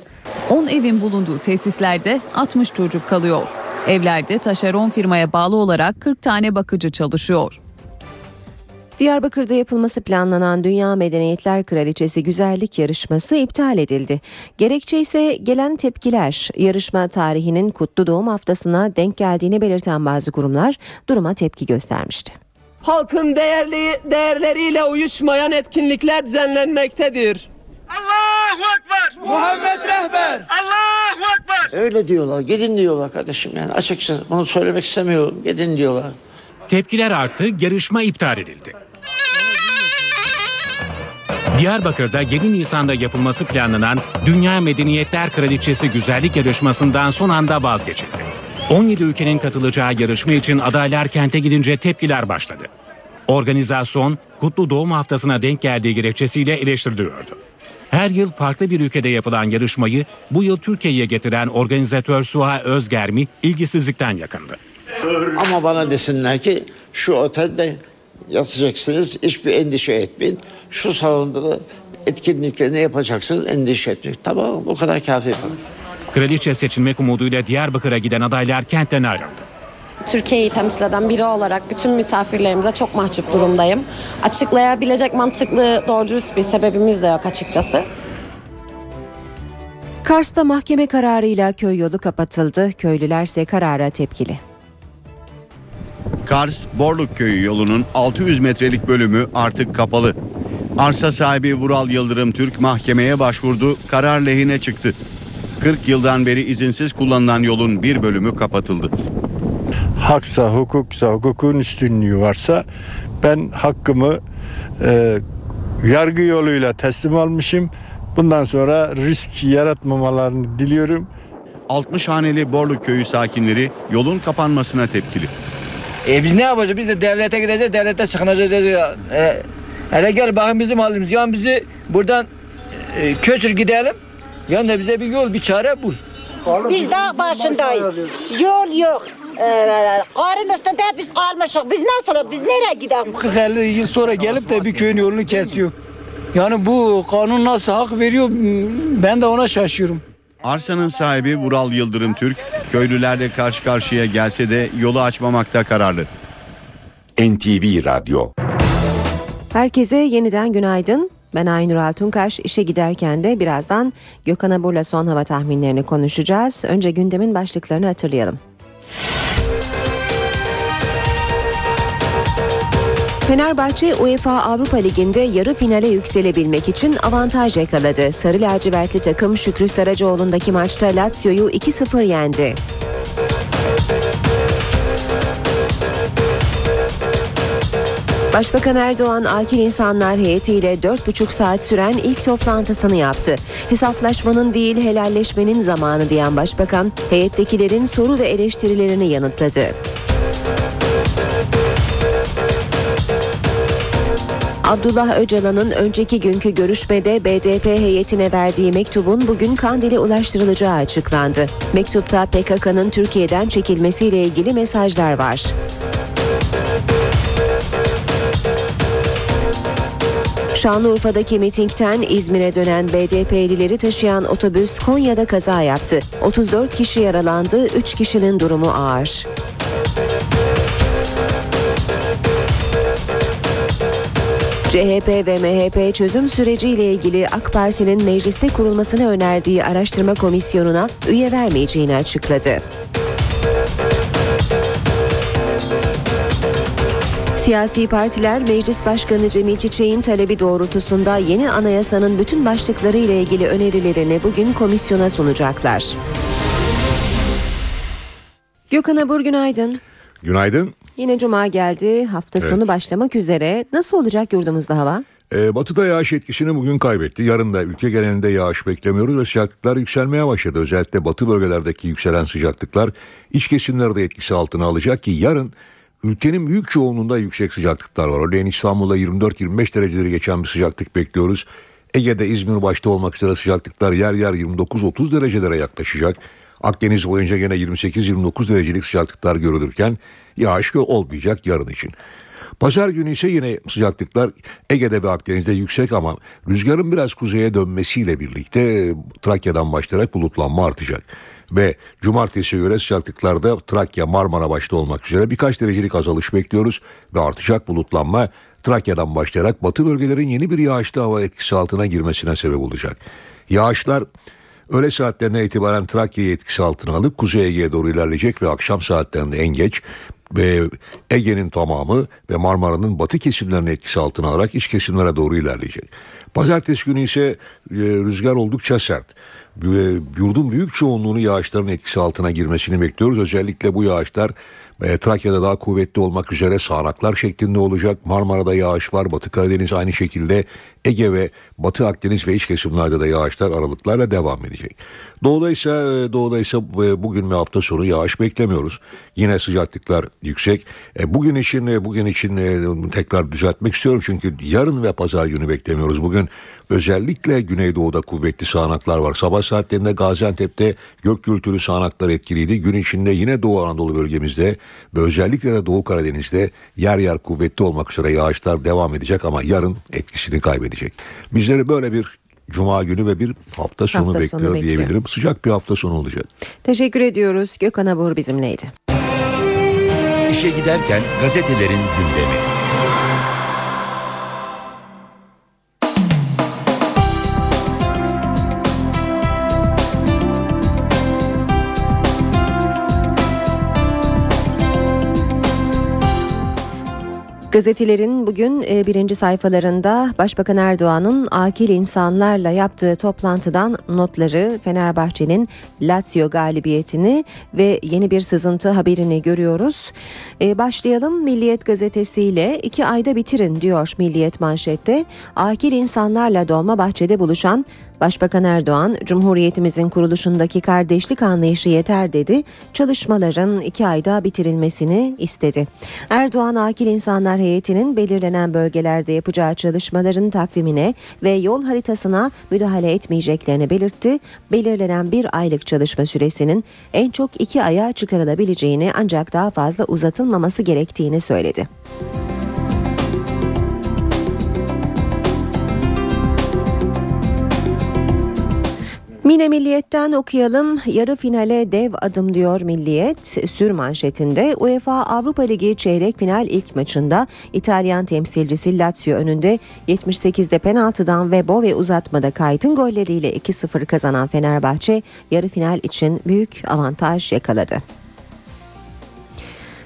10 evin bulunduğu tesislerde 60 çocuk kalıyor. Evlerde taşeron firmaya bağlı olarak 40 tane bakıcı çalışıyor. Diyarbakır'da yapılması planlanan Dünya Medeniyetler Kraliçesi Güzellik Yarışması iptal edildi. Gerekçe ise gelen tepkiler. Yarışma tarihinin kutlu doğum haftasına denk geldiğini belirten bazı kurumlar duruma tepki göstermişti. Halkın değerli değerleriyle uyuşmayan etkinlikler düzenlenmektedir. Allahu Ekber! Muhammed Rehber! Ekber! Öyle diyorlar. Gidin diyorlar kardeşim yani açıkçası bunu söylemek istemiyorum. Gidin diyorlar. Tepkiler arttı, yarışma iptal edildi. Diyarbakır'da 7 Nisan'da yapılması planlanan Dünya Medeniyetler Kraliçesi Güzellik Yarışması'ndan son anda vazgeçildi. 17 ülkenin katılacağı yarışma için adaylar kente gidince tepkiler başladı. Organizasyon, Kutlu Doğum Haftası'na denk geldiği gerekçesiyle eleştiriliyordu. Her yıl farklı bir ülkede yapılan yarışmayı bu yıl Türkiye'ye getiren organizatör Suha Özgermi ilgisizlikten yakındı. Ama bana desinler ki şu otelde yatacaksınız hiçbir endişe etmeyin. Şu salonda da etkinliklerini yapacaksınız endişe etmeyin. Tamam bu kadar kafi. Kraliçe seçilmek umuduyla Diyarbakır'a giden adaylar kentten ayrıldı. Türkiye'yi temsil eden biri olarak bütün misafirlerimize çok mahcup durumdayım. Açıklayabilecek mantıklı doğru dürüst bir sebebimiz de yok açıkçası. Kars'ta mahkeme kararıyla köy yolu kapatıldı. Köylülerse karara tepkili. Kars Borluk Köyü yolunun 600 metrelik bölümü artık kapalı. Arsa sahibi Vural Yıldırım Türk mahkemeye başvurdu, karar lehine çıktı. 40 yıldan beri izinsiz kullanılan yolun bir bölümü kapatıldı. Haksa, hukuksa, hukukun üstünlüğü varsa ben hakkımı e, yargı yoluyla teslim almışım. Bundan sonra risk yaratmamalarını diliyorum. 60 haneli Borluk Köyü sakinleri yolun kapanmasına tepkili. E biz ne yapacağız? Biz de devlete gideceğiz, devlete sıkınacağız. E, hele gel bakın bizim halimiz. Yani bizi buradan e, köçür gidelim. Yani da bize bir yol, bir çare bul. Biz dağ başındayız. Yol yok. Ee, karın üstünde biz kalmışız. Biz nasıl, biz nereye gidelim? 40-50 yıl sonra gelip de bir köyün yolunu kesiyor. Yani bu kanun nasıl hak veriyor ben de ona şaşıyorum. Arsanın sahibi Vural Yıldırım Türk, köylülerle karşı karşıya gelse de yolu açmamakta kararlı. NTV Radyo Herkese yeniden günaydın. Ben Aynur Altunkaş. İşe giderken de birazdan Gökhan Abur'la son hava tahminlerini konuşacağız. Önce gündemin başlıklarını hatırlayalım. Fenerbahçe UEFA Avrupa Ligi'nde yarı finale yükselebilmek için avantaj yakaladı. Sarı lacivertli takım Şükrü Saracoğlu'ndaki maçta Lazio'yu 2-0 yendi. Başbakan Erdoğan akil insanlar heyetiyle 4,5 saat süren ilk toplantısını yaptı. Hesaplaşmanın değil helalleşmenin zamanı diyen başbakan heyettekilerin soru ve eleştirilerini yanıtladı. Abdullah Öcalan'ın önceki günkü görüşmede BDP heyetine verdiği mektubun bugün Kandil'e ulaştırılacağı açıklandı. Mektupta PKK'nın Türkiye'den çekilmesiyle ilgili mesajlar var. Şanlıurfa'daki mitingten İzmir'e dönen BDP'lileri taşıyan otobüs Konya'da kaza yaptı. 34 kişi yaralandı, 3 kişinin durumu ağır. CHP ve MHP çözüm süreciyle ilgili AK Parti'nin mecliste kurulmasını önerdiği araştırma komisyonuna üye vermeyeceğini açıkladı. Siyasi partiler Meclis Başkanı Cemil Çiçek'in talebi doğrultusunda yeni anayasanın bütün başlıkları ile ilgili önerilerini bugün komisyona sunacaklar. Gökhan Abur günaydın. Günaydın. Yine cuma geldi. Hafta Evet. sonu başlamak üzere. Nasıl olacak yurdumuzda hava? Ee, batıda yağış etkisini bugün kaybetti. Yarın da ülke genelinde yağış beklemiyoruz ve sıcaklıklar yükselmeye başladı. Özellikle batı bölgelerdeki yükselen sıcaklıklar iç kesimleri de etkisi altına alacak ki yarın ülkenin büyük çoğunluğunda yüksek sıcaklıklar var. Örneğin İstanbul'da 24-25 dereceleri geçen bir sıcaklık bekliyoruz. Ege'de İzmir başta olmak üzere sıcaklıklar yer yer 29-30 derecelere yaklaşacak. Akdeniz boyunca gene 28-29 derecelik sıcaklıklar görülürken yağış olmayacak yarın için. Pazar günü ise yine sıcaklıklar Ege'de ve Akdeniz'de yüksek ama rüzgarın biraz kuzeye dönmesiyle birlikte e, Trakya'dan başlayarak bulutlanma artacak. Ve cumartesi göre sıcaklıklarda Trakya, Marmara başta olmak üzere birkaç derecelik azalış bekliyoruz ve artacak bulutlanma Trakya'dan başlayarak batı bölgelerin yeni bir yağışlı hava etkisi altına girmesine sebep olacak. Yağışlar Öğle saatlerine itibaren Trakya'yı etkisi altına alıp Kuzey Ege'ye doğru ilerleyecek ve akşam saatlerinde en geç ve Ege'nin tamamı ve Marmara'nın batı kesimlerini etkisi altına alarak iç kesimlere doğru ilerleyecek. Pazartesi günü ise e, rüzgar oldukça sert. Yurdun büyük çoğunluğunu yağışların etkisi altına girmesini bekliyoruz. Özellikle bu yağışlar e, Trakya'da daha kuvvetli olmak üzere sağanaklar şeklinde olacak. Marmara'da yağış var. Batı Karadeniz aynı şekilde Ege ve Batı Akdeniz ve iç kesimlerde de yağışlar aralıklarla devam edecek. Doğuda ise, doğuda ise bugün ve hafta sonu yağış beklemiyoruz. Yine sıcaklıklar yüksek. E, Bugün için e, bugün için e, tekrar düzeltmek istiyorum çünkü yarın ve pazar günü beklemiyoruz. Bugün özellikle Güneydoğu'da kuvvetli sağanaklar var. Sabah saatlerinde Gaziantep'te gök gürültülü sağanaklar etkiliydi. Gün içinde yine Doğu Anadolu bölgemizde ve özellikle de Doğu Karadeniz'de yer yer kuvvetli olmak üzere yağışlar devam edecek ama yarın etkisini kaybedecek. Bizleri böyle bir Cuma günü ve bir hafta sonu Hafta sonu bekliyor bekliyor. diyebilirim. Sıcak bir hafta sonu olacak. Teşekkür ediyoruz. Gökhan Abur bizimleydi. İşe giderken gazetelerin gündemi. Gazetelerin bugün e, birinci sayfalarında Başbakan Erdoğan'ın akil insanlarla yaptığı toplantıdan notları, Fenerbahçe'nin Lazio galibiyetini ve yeni bir sızıntı haberini görüyoruz. E, başlayalım Milliyet gazetesiyle iki ayda bitirin diyor Milliyet manşette. Akil insanlarla Dolmabahçe'de buluşan Başbakan Erdoğan, Cumhuriyetimizin kuruluşundaki kardeşlik anlayışı yeter dedi. Çalışmaların iki ayda bitirilmesini istedi. Erdoğan, akil insanlar heyetinin belirlenen bölgelerde yapacağı çalışmaların takvimine ve yol haritasına müdahale etmeyeceklerini belirtti. Belirlenen bir aylık çalışma süresinin en çok iki aya çıkarılabileceğini ancak daha fazla uzatılmaması gerektiğini söyledi. Mine Milliyet'ten okuyalım. Yarı finale dev adım diyor Milliyet. Sür manşetinde UEFA Avrupa Ligi çeyrek final ilk maçında İtalyan temsilcisi Lazio önünde 78'de penaltıdan ve Bove uzatmada Kayt'ın golleriyle 2-0 kazanan Fenerbahçe yarı final için büyük avantaj yakaladı.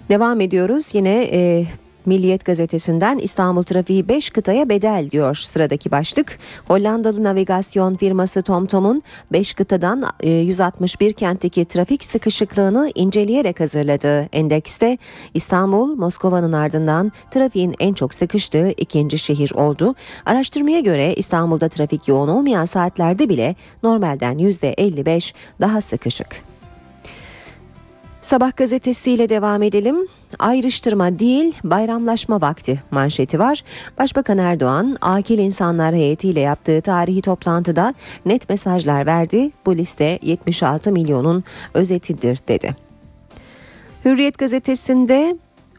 Devam ediyoruz yine e, Milliyet gazetesinden İstanbul trafiği 5 kıtaya bedel diyor sıradaki başlık. Hollandalı navigasyon firması TomTom'un 5 kıtadan e, 161 kentteki trafik sıkışıklığını inceleyerek hazırladığı endekste İstanbul Moskova'nın ardından trafiğin en çok sıkıştığı ikinci şehir oldu. Araştırmaya göre İstanbul'da trafik yoğun olmayan saatlerde bile normalden %55 daha sıkışık. Sabah gazetesiyle devam edelim. Ayrıştırma değil bayramlaşma vakti manşeti var. Başbakan Erdoğan akil insanlar heyetiyle yaptığı tarihi toplantıda net mesajlar verdi. Bu liste 76 milyonun özetidir dedi. Hürriyet gazetesinde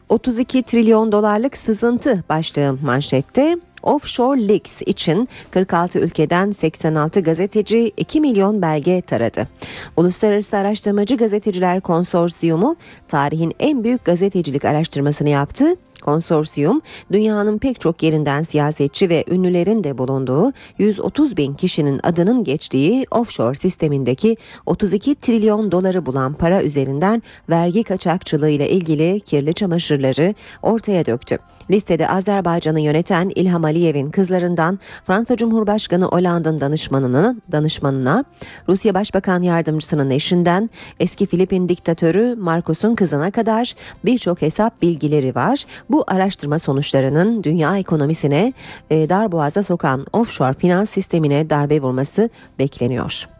32 trilyon dolarlık sızıntı başlığı manşette. Offshore Leaks için 46 ülkeden 86 gazeteci 2 milyon belge taradı. Uluslararası Araştırmacı Gazeteciler Konsorsiyumu tarihin en büyük gazetecilik araştırmasını yaptı Konsorsiyum, dünyanın pek çok yerinden siyasetçi ve ünlülerin de bulunduğu 130 bin kişinin adının geçtiği offshore sistemindeki 32 trilyon doları bulan para üzerinden vergi kaçakçılığı ile ilgili kirli çamaşırları ortaya döktü. Listede Azerbaycan'ı yöneten İlham Aliyev'in kızlarından Fransa Cumhurbaşkanı Hollande'ın danışmanına, danışmanına, Rusya Başbakan Yardımcısının eşinden eski Filipin diktatörü Marcos'un kızına kadar birçok hesap bilgileri var. Bu araştırma sonuçlarının dünya ekonomisine e, darboğaza sokan offshore finans sistemine darbe vurması bekleniyor.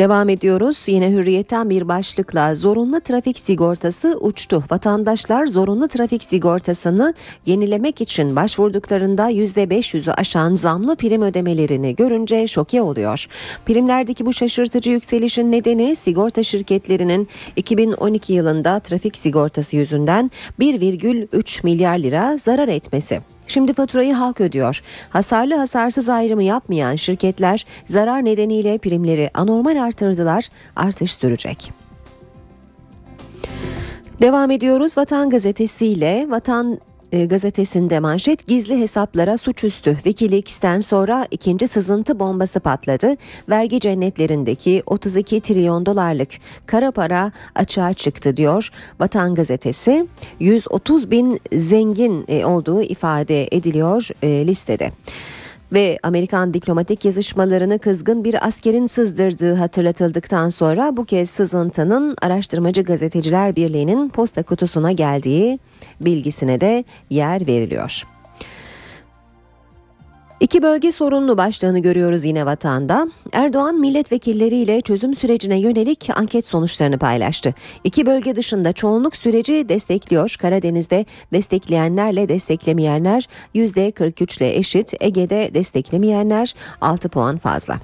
Devam ediyoruz. Yine hürriyetten bir başlıkla zorunlu trafik sigortası uçtu. Vatandaşlar zorunlu trafik sigortasını yenilemek için başvurduklarında %500'ü aşan zamlı prim ödemelerini görünce şoke oluyor. Primlerdeki bu şaşırtıcı yükselişin nedeni sigorta şirketlerinin 2012 yılında trafik sigortası yüzünden 1,3 milyar lira zarar etmesi. Şimdi faturayı halk ödüyor. Hasarlı hasarsız ayrımı yapmayan şirketler zarar nedeniyle primleri anormal artırdılar. Artış sürecek. Devam ediyoruz Vatan Gazetesi ile Vatan e, gazetesinde manşet gizli hesaplara suçüstü. Wikileaks'ten sonra ikinci sızıntı bombası patladı. Vergi cennetlerindeki 32 trilyon dolarlık kara para açığa çıktı diyor Vatan gazetesi. 130 bin zengin e, olduğu ifade ediliyor e, listede ve Amerikan diplomatik yazışmalarını kızgın bir askerin sızdırdığı hatırlatıldıktan sonra bu kez sızıntının Araştırmacı Gazeteciler Birliği'nin posta kutusuna geldiği bilgisine de yer veriliyor. İki bölge sorunlu başlığını görüyoruz yine vatanda. Erdoğan milletvekilleriyle çözüm sürecine yönelik anket sonuçlarını paylaştı. İki bölge dışında çoğunluk süreci destekliyor. Karadeniz'de destekleyenlerle desteklemeyenler %43 ile eşit. Ege'de desteklemeyenler 6 puan fazla.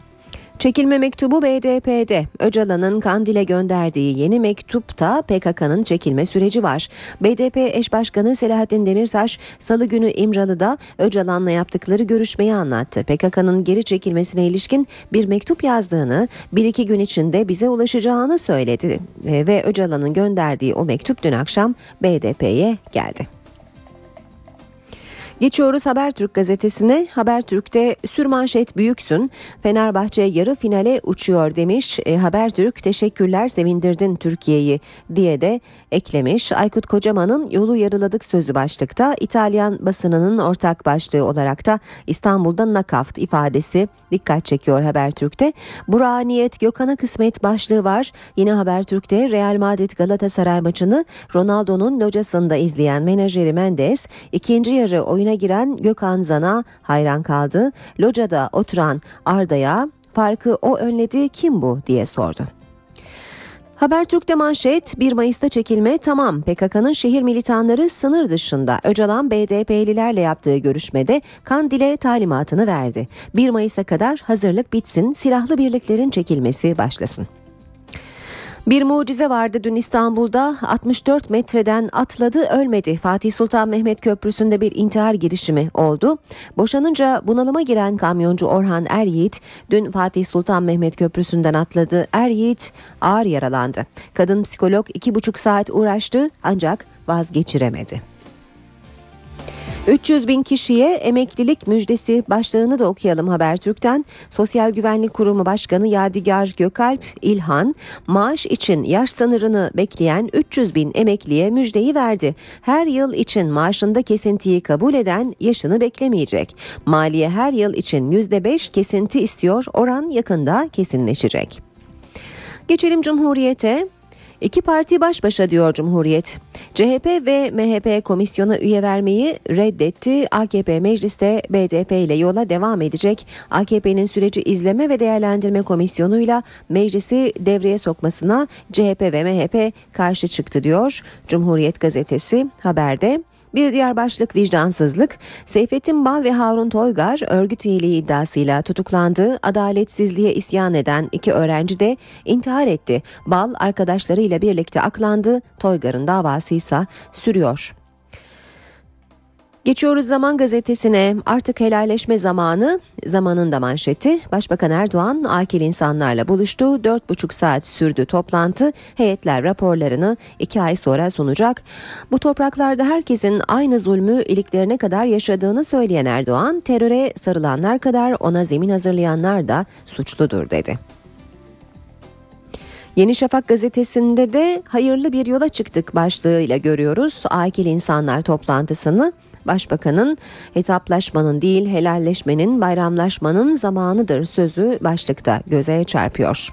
Çekilme mektubu BDP'de. Öcalan'ın Kandil'e gönderdiği yeni mektupta PKK'nın çekilme süreci var. BDP eş başkanı Selahattin Demirtaş salı günü İmralı'da Öcalan'la yaptıkları görüşmeyi anlattı. PKK'nın geri çekilmesine ilişkin bir mektup yazdığını, bir iki gün içinde bize ulaşacağını söyledi. Ve Öcalan'ın gönderdiği o mektup dün akşam BDP'ye geldi. Geçiyoruz Habertürk gazetesine. Habertürk'te sürmanşet büyüksün. Fenerbahçe yarı finale uçuyor demiş. E, Habertürk teşekkürler sevindirdin Türkiye'yi diye de eklemiş. Aykut Kocaman'ın yolu yarıladık sözü başlıkta. İtalyan basınının ortak başlığı olarak da İstanbul'da nakavt ifadesi dikkat çekiyor Habertürk'te. Burak'a niyet Gökhan'a kısmet başlığı var. Yine Habertürk'te Real Madrid Galatasaray maçını Ronaldo'nun locasında izleyen menajeri Mendes ikinci yarı oyuna giren Gökhan Zan'a hayran kaldı. Locada oturan Arda'ya farkı o önledi kim bu diye sordu. Habertürk'te manşet 1 Mayıs'ta çekilme tamam PKK'nın şehir militanları sınır dışında Öcalan BDP'lilerle yaptığı görüşmede Kandil'e talimatını verdi. 1 Mayıs'a kadar hazırlık bitsin silahlı birliklerin çekilmesi başlasın. Bir mucize vardı dün İstanbul'da 64 metreden atladı ölmedi. Fatih Sultan Mehmet Köprüsü'nde bir intihar girişimi oldu. Boşanınca bunalıma giren kamyoncu Orhan Eryiğit dün Fatih Sultan Mehmet Köprüsü'nden atladı. Eryiğit ağır yaralandı. Kadın psikolog iki buçuk saat uğraştı ancak vazgeçiremedi. 300 bin kişiye emeklilik müjdesi başlığını da okuyalım Habertürk'ten. Sosyal Güvenlik Kurumu Başkanı Yadigar Gökalp İlhan maaş için yaş sınırını bekleyen 300 bin emekliye müjdeyi verdi. Her yıl için maaşında kesintiyi kabul eden yaşını beklemeyecek. Maliye her yıl için %5 kesinti istiyor oran yakında kesinleşecek. Geçelim Cumhuriyet'e. İki parti baş başa diyor Cumhuriyet. CHP ve MHP komisyona üye vermeyi reddetti. AKP mecliste BDP ile yola devam edecek. AKP'nin süreci izleme ve değerlendirme komisyonuyla meclisi devreye sokmasına CHP ve MHP karşı çıktı diyor. Cumhuriyet gazetesi haberde. Bir diğer başlık vicdansızlık. Seyfettin Bal ve Harun Toygar örgüt üyeliği iddiasıyla tutuklandı. Adaletsizliğe isyan eden iki öğrenci de intihar etti. Bal arkadaşlarıyla birlikte aklandı. Toygar'ın davası ise sürüyor. Geçiyoruz Zaman Gazetesi'ne artık helalleşme zamanı zamanın da manşeti. Başbakan Erdoğan akil insanlarla buluştu. 4,5 saat sürdü toplantı. Heyetler raporlarını 2 ay sonra sunacak. Bu topraklarda herkesin aynı zulmü iliklerine kadar yaşadığını söyleyen Erdoğan teröre sarılanlar kadar ona zemin hazırlayanlar da suçludur dedi. Yeni Şafak gazetesinde de hayırlı bir yola çıktık başlığıyla görüyoruz. Akil insanlar toplantısını Başbakanın hesaplaşmanın değil helalleşmenin bayramlaşmanın zamanıdır sözü başlıkta göze çarpıyor.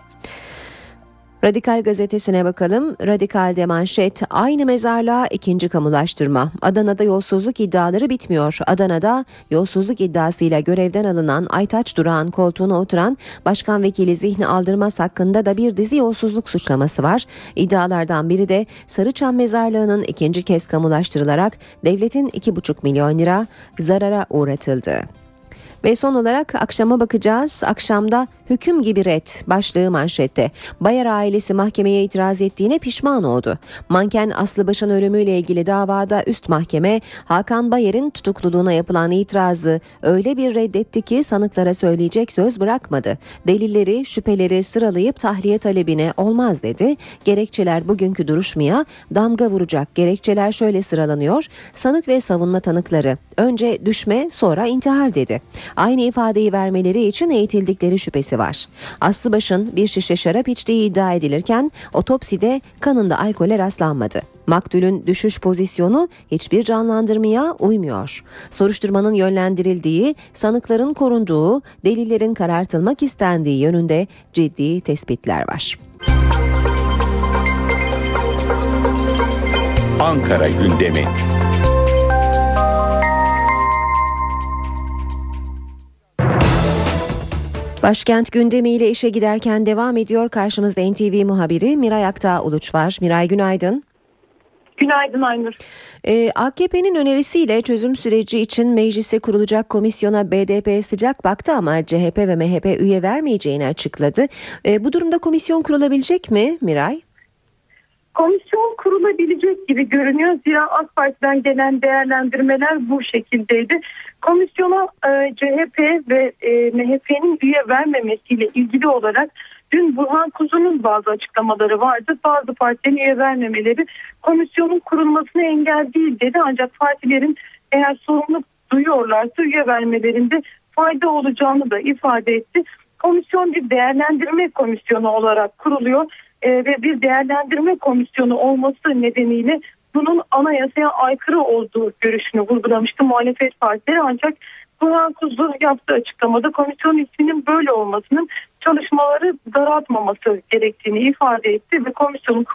Radikal gazetesine bakalım. Radikal'de manşet aynı mezarlığa ikinci kamulaştırma. Adana'da yolsuzluk iddiaları bitmiyor. Adana'da yolsuzluk iddiasıyla görevden alınan Aytaç Durağan koltuğuna oturan Başkan Vekili Zihni Aldırmaz hakkında da bir dizi yolsuzluk suçlaması var. İddialardan biri de Sarıçam mezarlığının ikinci kez kamulaştırılarak devletin 2,5 milyon lira zarara uğratıldı. Ve son olarak akşama bakacağız. Akşamda hüküm gibi red başlığı manşette. Bayar ailesi mahkemeye itiraz ettiğine pişman oldu. Manken Aslı Baş'ın ölümüyle ilgili davada üst mahkeme Hakan Bayar'ın tutukluluğuna yapılan itirazı öyle bir reddetti ki sanıklara söyleyecek söz bırakmadı. Delilleri, şüpheleri sıralayıp tahliye talebine olmaz dedi. Gerekçeler bugünkü duruşmaya damga vuracak. Gerekçeler şöyle sıralanıyor. Sanık ve savunma tanıkları önce düşme sonra intihar dedi. Aynı ifadeyi vermeleri için eğitildikleri şüphesi var. Aslıbaş'ın bir şişe şarap içtiği iddia edilirken otopside kanında alkole rastlanmadı. Maktulün düşüş pozisyonu hiçbir canlandırmaya uymuyor. Soruşturmanın yönlendirildiği, sanıkların korunduğu, delillerin karartılmak istendiği yönünde ciddi tespitler var. Ankara gündemi. Başkent gündemiyle işe giderken devam ediyor. Karşımızda NTV muhabiri Miray Aktağ Uluç var. Miray günaydın. Günaydın Aynur. Ee, AKP'nin önerisiyle çözüm süreci için meclise kurulacak komisyona BDP sıcak baktı ama CHP ve MHP üye vermeyeceğini açıkladı. Ee, bu durumda komisyon kurulabilecek mi Miray? Komisyon kurulabilecek gibi görünüyor. Zira AK Parti'den gelen değerlendirmeler bu şekildeydi. Komisyona e, CHP ve e, MHP'nin üye vermemesiyle ilgili olarak dün Burhan Kuzu'nun bazı açıklamaları vardı. Bazı partilerin üye vermemeleri komisyonun kurulmasına engel değil dedi. Ancak partilerin eğer sorumluluk duyuyorlarsa üye vermelerinde fayda olacağını da ifade etti. Komisyon bir değerlendirme komisyonu olarak kuruluyor e, ve bir değerlendirme komisyonu olması nedeniyle bunun anayasaya aykırı olduğu görüşünü vurgulamıştı muhalefet partileri ancak Kur'an Kuzu yaptığı açıklamada komisyon isminin böyle olmasının çalışmaları daraltmaması gerektiğini ifade etti ve komisyonun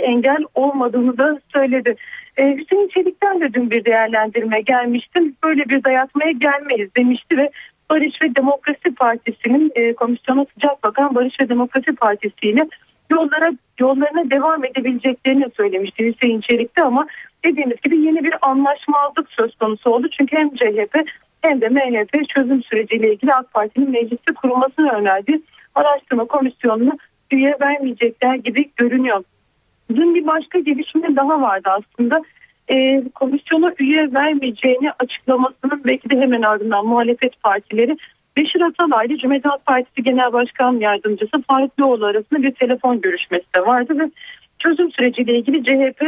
engel olmadığını da söyledi. Ee, Hüseyin Çelik'ten de dün bir değerlendirme gelmişti. Böyle bir dayatmaya gelmeyiz demişti ve Barış ve Demokrasi Partisi'nin e, komisyona sıcak bakan Barış ve Demokrasi Partisi ile yollara yollarına devam edebileceklerini söylemişti Hüseyin Çelik'te ama dediğimiz gibi yeni bir anlaşmazlık söz konusu oldu. Çünkü hem CHP hem de MHP çözüm süreciyle ilgili AK Parti'nin mecliste kurulmasını önerdi. Araştırma komisyonunu üye vermeyecekler gibi görünüyor. Dün bir başka gelişme daha vardı aslında. E, komisyona üye vermeyeceğini açıklamasının belki de hemen ardından muhalefet partileri Beşir Atalay'la Cumhuriyet Halk Partisi Genel Başkan Yardımcısı Faruk Doğulu arasında bir telefon görüşmesi de vardı ve çözüm süreciyle ilgili CHP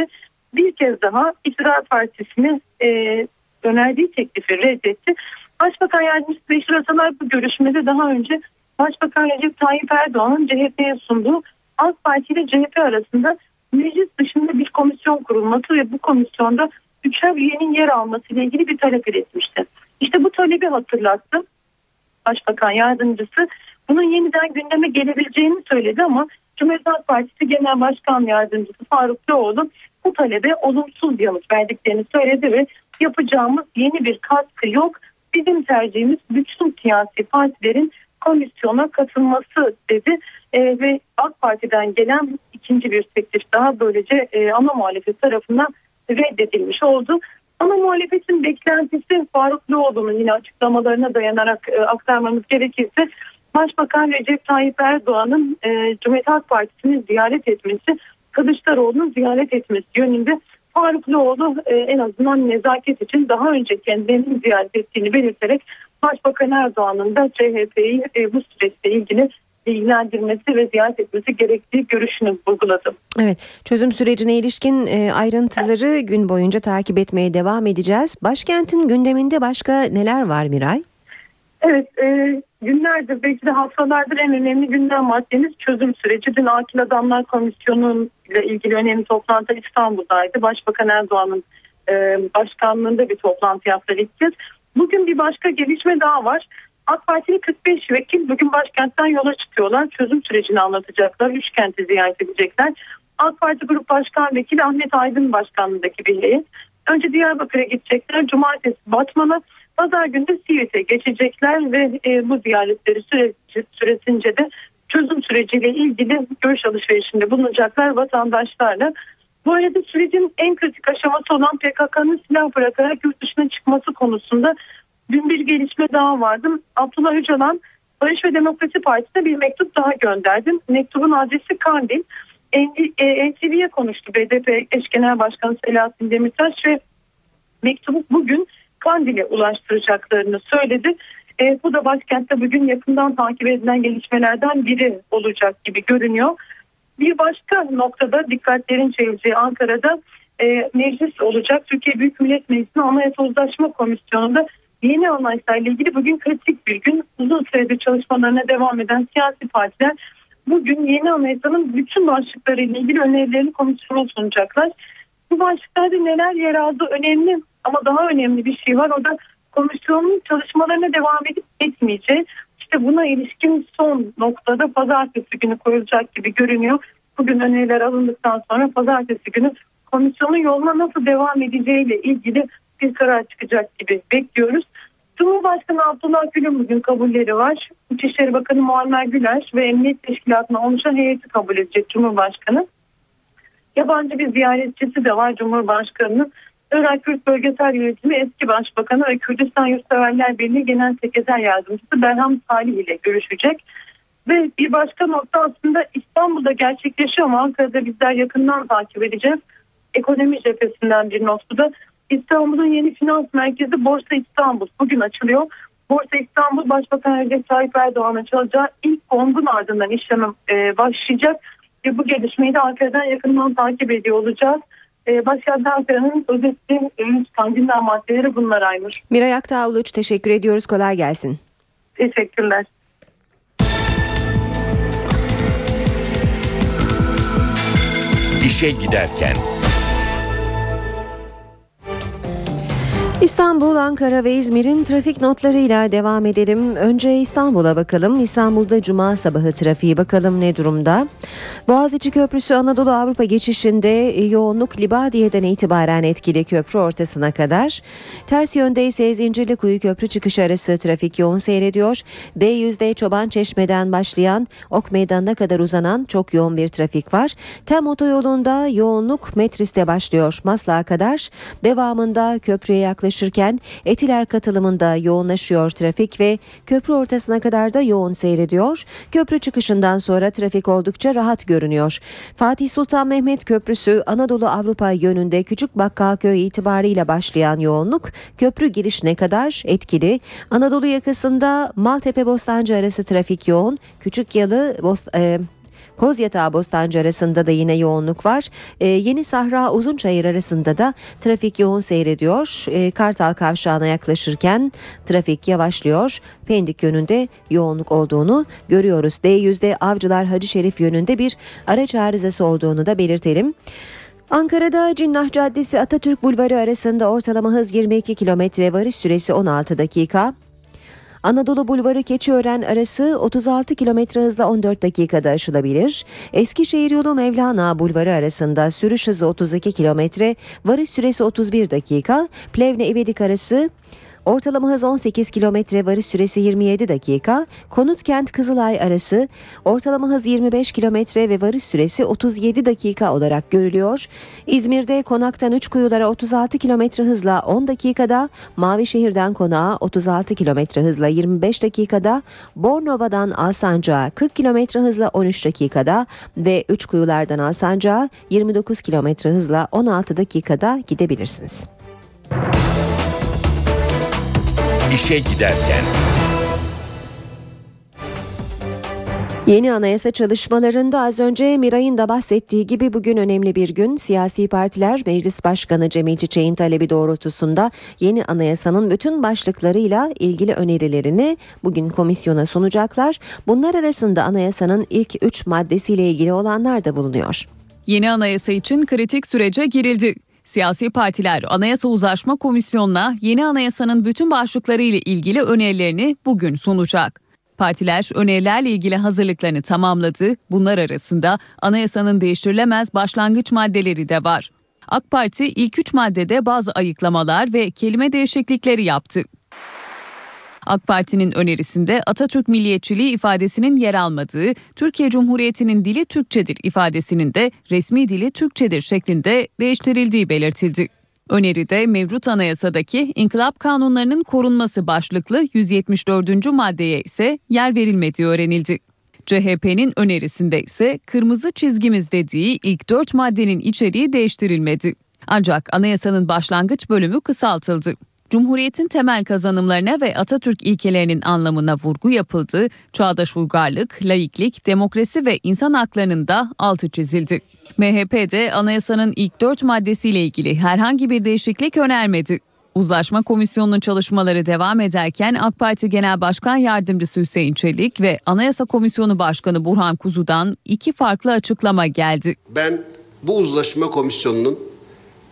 bir kez daha İktidar Partisi'ne e, önerdiği teklifi reddetti. Başbakan Yardımcısı Beşir Atalay bu görüşmede daha önce Başbakan Recep Tayyip Erdoğan'ın CHP'ye sunduğu AK Parti ile CHP arasında meclis dışında bir komisyon kurulması ve bu komisyonda üçer üyenin yer alması ile ilgili bir talep iletmişti. İşte bu talebi hatırlattı. Başbakan Yardımcısı bunun yeniden gündeme gelebileceğini söyledi ama Cumhuriyet Halk Partisi Genel Başkan Yardımcısı Faruk Doğulu bu talebe olumsuz yanıt verdiklerini söyledi ve yapacağımız yeni bir katkı yok. Bizim tercihimiz bütün siyasi partilerin komisyona katılması dedi e, ve AK Parti'den gelen ikinci bir teklif daha böylece e, ana muhalefet tarafından reddedilmiş oldu. Ana muhalefetin beklentisi Faruk Doğulu'nun yine açıklamalarına dayanarak e, aktarmamız gerekirse Başbakan Recep Tayyip Erdoğan'ın e, Cumhuriyet Halk Partisi'ni ziyaret etmesi, Kılıçdaroğlu'nu ziyaret etmesi yönünde Farukluoğlu e, en azından nezaket için daha önce kendilerini ziyaret ettiğini belirterek Başbakan Erdoğan'ın da CHP'yi e, bu süreçle ilgili bilgilendirmesi ve ziyaret etmesi gerektiği görüşünü vurguladı. Evet, çözüm sürecine ilişkin e, ayrıntıları gün boyunca takip etmeye devam edeceğiz. Başkentin gündeminde başka neler var Miray? Evet, e, günlerdir belki de haftalardır en önemli gündem maddemiz çözüm süreci. Dün Akil Adamlar Komisyonu ile ilgili önemli toplantı İstanbul'daydı. Başbakan Erdoğan'ın e, başkanlığında bir toplantı kez. Bugün bir başka gelişme daha var. AK Partili 45 vekil bugün başkentten yola çıkıyorlar. Çözüm sürecini anlatacaklar. Üç kenti ziyaret edecekler. AK Parti Grup Başkan Vekili Ahmet Aydın başkanlığındaki bir heyet. Önce Diyarbakır'a gidecekler. Cumartesi Batman'a, pazar günü de geçecekler ve e, bu ziyaretleri süreci, süresince de çözüm süreciyle ilgili görüş alışverişinde bulunacaklar vatandaşlarla. Bu arada sürecin en kritik aşaması olan PKK'nın silah bırakarak yurt dışına çıkması konusunda dün bir gelişme daha vardı. Abdullah Öcalan Barış ve Demokrasi Partisi'ne bir mektup daha gönderdi. Mektubun adresi Kandil. NTV'ye konuştu BDP eş genel başkanı Selahattin Demirtaş ve mektubu bugün Kandil'e ulaştıracaklarını söyledi. E, bu da başkentte bugün yakından takip edilen gelişmelerden biri olacak gibi görünüyor. Bir başka noktada dikkatlerin çekileceği Ankara'da e, meclis olacak. Türkiye Büyük Millet Meclisi Anayasa Uzlaşma Komisyonu'nda yeni anayasayla ilgili bugün kritik bir gün. Uzun süredir çalışmalarına devam eden siyasi partiler bugün yeni anayasanın bütün başlıkları ile ilgili önerilerini komisyona sunacaklar. Bu başlıklarda neler yer aldı önemli ama daha önemli bir şey var. O da komisyonun çalışmalarına devam edip etmeyeceği. İşte buna ilişkin son noktada pazartesi günü koyulacak gibi görünüyor. Bugün öneriler alındıktan sonra pazartesi günü komisyonun yoluna nasıl devam edeceğiyle ilgili bir karar çıkacak gibi bekliyoruz. Cumhurbaşkanı Abdullah Gül'ün bugün kabulleri var. İçişleri Bakanı Muammer Güler ve Emniyet Teşkilatı'na oluşan heyeti kabul edecek Cumhurbaşkanı. Yabancı bir ziyaretçisi de var Cumhurbaşkanı'nın. Irak Kürt Bölgesel Yönetimi eski Başbakanı ve Kürdistan Yurtseverler Birliği Genel Sekreter Yardımcısı Berham Salih ile görüşecek. Ve bir başka nokta aslında İstanbul'da gerçekleşiyor ama Ankara'da bizler yakından takip edeceğiz. Ekonomi cephesinden bir notu da İstanbul'un yeni finans merkezi Borsa İstanbul bugün açılıyor. Borsa İstanbul Başbakan Recep Tayyip Erdoğan açılacağı ilk kongun ardından işleme e, başlayacak. Ve bu gelişmeyi de Ankara'dan yakından takip ediyor olacağız. E, Başkent Ankara'nın özetli ön çıkan gündem maddeleri bunlar Aynur. Miray Aktağ Uluç teşekkür ediyoruz. Kolay gelsin. Teşekkürler. İşe giderken. İstanbul, Ankara ve İzmir'in trafik notlarıyla devam edelim. Önce İstanbul'a bakalım. İstanbul'da cuma sabahı trafiği bakalım ne durumda. Boğaziçi Köprüsü Anadolu Avrupa geçişinde yoğunluk Libadiye'den itibaren etkili köprü ortasına kadar. Ters yönde ise Zincirlikuyu Köprü çıkışı arası trafik yoğun seyrediyor. D100'de Çoban Çeşme'den başlayan Ok Meydanı'na kadar uzanan çok yoğun bir trafik var. Tem otoyolunda yoğunluk Metris'te başlıyor. Maslak'a kadar devamında köprüye yaklaşık yaklaşırken Etiler katılımında yoğunlaşıyor trafik ve köprü ortasına kadar da yoğun seyrediyor. Köprü çıkışından sonra trafik oldukça rahat görünüyor. Fatih Sultan Mehmet Köprüsü Anadolu Avrupa yönünde Küçük Bakkalköy itibariyle başlayan yoğunluk köprü girişine kadar etkili. Anadolu yakasında Maltepe Bostancı arası trafik yoğun. Küçük Yalı Bost e, Kozyatağı Bostancı arasında da yine yoğunluk var. Ee, Yeni Sahra Uzunçayır arasında da trafik yoğun seyrediyor. Ee, Kartal Kavşağı'na yaklaşırken trafik yavaşlıyor. Pendik yönünde yoğunluk olduğunu görüyoruz. D100'de Avcılar Hacı Şerif yönünde bir araç arızası olduğunu da belirtelim. Ankara'da Cinnah Caddesi Atatürk Bulvarı arasında ortalama hız 22 kilometre varış süresi 16 dakika. Anadolu Bulvarı Keçiören arası 36 km hızla 14 dakikada aşılabilir. Eskişehir yolu Mevlana Bulvarı arasında sürüş hızı 32 km, varış süresi 31 dakika. Plevne İvedik arası Ortalama hız 18 kilometre varış süresi 27 dakika. Konutkent Kızılay arası ortalama hız 25 kilometre ve varış süresi 37 dakika olarak görülüyor. İzmir'de konaktan 3 kuyulara 36 kilometre hızla 10 dakikada, Mavişehir'den konağa 36 kilometre hızla 25 dakikada, Bornova'dan Alsancak'a 40 kilometre hızla 13 dakikada ve 3 kuyulardan Alsancak'a 29 kilometre hızla 16 dakikada gidebilirsiniz. İşe giderken. Yeni anayasa çalışmalarında az önce Miray'ın da bahsettiği gibi bugün önemli bir gün. Siyasi partiler Meclis Başkanı Cemil Çiçek'in talebi doğrultusunda yeni anayasanın bütün başlıklarıyla ilgili önerilerini bugün komisyona sunacaklar. Bunlar arasında anayasanın ilk 3 maddesiyle ilgili olanlar da bulunuyor. Yeni anayasa için kritik sürece girildi. Siyasi partiler Anayasa Uzlaşma Komisyonu'na yeni anayasanın bütün başlıkları ile ilgili önerilerini bugün sunacak. Partiler önerilerle ilgili hazırlıklarını tamamladı. Bunlar arasında anayasanın değiştirilemez başlangıç maddeleri de var. AK Parti ilk üç maddede bazı ayıklamalar ve kelime değişiklikleri yaptı. AK Parti'nin önerisinde Atatürk milliyetçiliği ifadesinin yer almadığı, Türkiye Cumhuriyeti'nin dili Türkçedir ifadesinin de resmi dili Türkçedir şeklinde değiştirildiği belirtildi. Öneride mevcut anayasadaki inkılap kanunlarının korunması başlıklı 174. maddeye ise yer verilmediği öğrenildi. CHP'nin önerisinde ise kırmızı çizgimiz dediği ilk dört maddenin içeriği değiştirilmedi. Ancak anayasanın başlangıç bölümü kısaltıldı. Cumhuriyetin temel kazanımlarına ve Atatürk ilkelerinin anlamına vurgu yapıldı. Çağdaş uygarlık, laiklik, demokrasi ve insan haklarının da altı çizildi. MHP de anayasanın ilk dört maddesiyle ilgili herhangi bir değişiklik önermedi. Uzlaşma Komisyonu'nun çalışmaları devam ederken AK Parti Genel Başkan Yardımcısı Hüseyin Çelik ve Anayasa Komisyonu Başkanı Burhan Kuzu'dan iki farklı açıklama geldi. Ben bu uzlaşma komisyonunun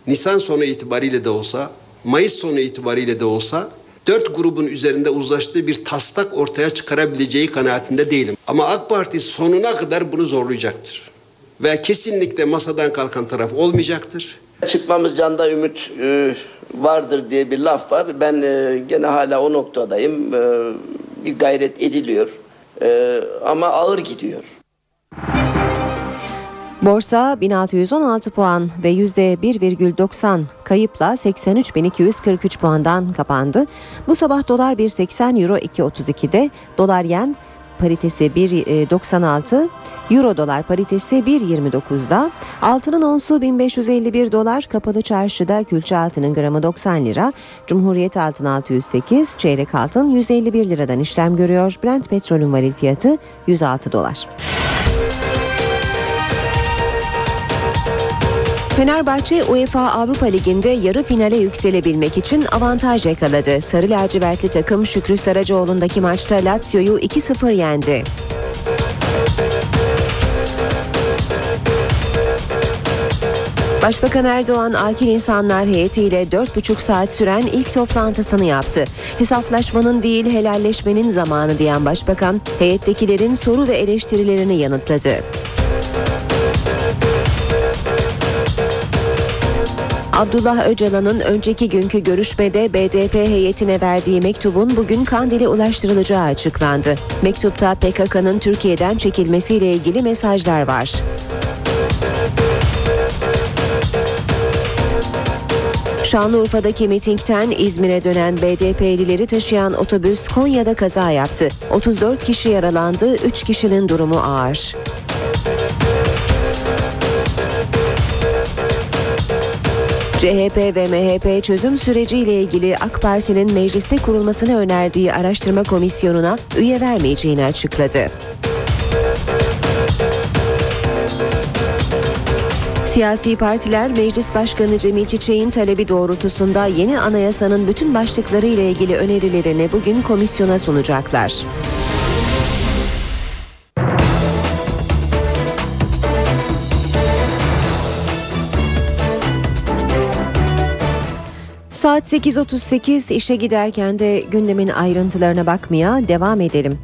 Nisan sonu itibariyle de olsa Mayıs sonu itibariyle de olsa dört grubun üzerinde uzlaştığı bir taslak ortaya çıkarabileceği kanaatinde değilim. Ama AK Parti sonuna kadar bunu zorlayacaktır. Ve kesinlikle masadan kalkan taraf olmayacaktır. Çıkmamız canda ümit e, vardır diye bir laf var. Ben e, gene hala o noktadayım. E, bir gayret ediliyor. E, ama ağır gidiyor. Borsa 1616 puan ve %1,90 kayıpla 83.243 puandan kapandı. Bu sabah dolar 1.80 euro 2.32'de dolar yen paritesi 1.96, euro dolar paritesi 1.29'da, altının onsu 1551 dolar, kapalı çarşıda külçe altının gramı 90 lira, Cumhuriyet altın 608, çeyrek altın 151 liradan işlem görüyor. Brent petrolün varil fiyatı 106 dolar. Fenerbahçe UEFA Avrupa Ligi'nde yarı finale yükselebilmek için avantaj yakaladı. Sarı lacivertli takım Şükrü Saracoğlu'ndaki maçta Lazio'yu 2-0 yendi. Başbakan Erdoğan akil insanlar heyetiyle 4,5 saat süren ilk toplantısını yaptı. Hesaplaşmanın değil helalleşmenin zamanı diyen başbakan heyettekilerin soru ve eleştirilerini yanıtladı. Abdullah Öcalan'ın önceki günkü görüşmede BDP heyetine verdiği mektubun bugün Kandil'e ulaştırılacağı açıklandı. Mektupta PKK'nın Türkiye'den çekilmesiyle ilgili mesajlar var. Şanlıurfa'daki mitingten İzmir'e dönen BDP'lileri taşıyan otobüs Konya'da kaza yaptı. 34 kişi yaralandı, 3 kişinin durumu ağır. CHP ve MHP çözüm süreciyle ilgili AK Parti'nin mecliste kurulmasını önerdiği araştırma komisyonuna üye vermeyeceğini açıkladı. Siyasi partiler Meclis Başkanı Cemil Çiçek'in talebi doğrultusunda yeni anayasanın bütün başlıkları ile ilgili önerilerini bugün komisyona sunacaklar. 8.38 işe giderken de gündemin ayrıntılarına bakmaya devam edelim.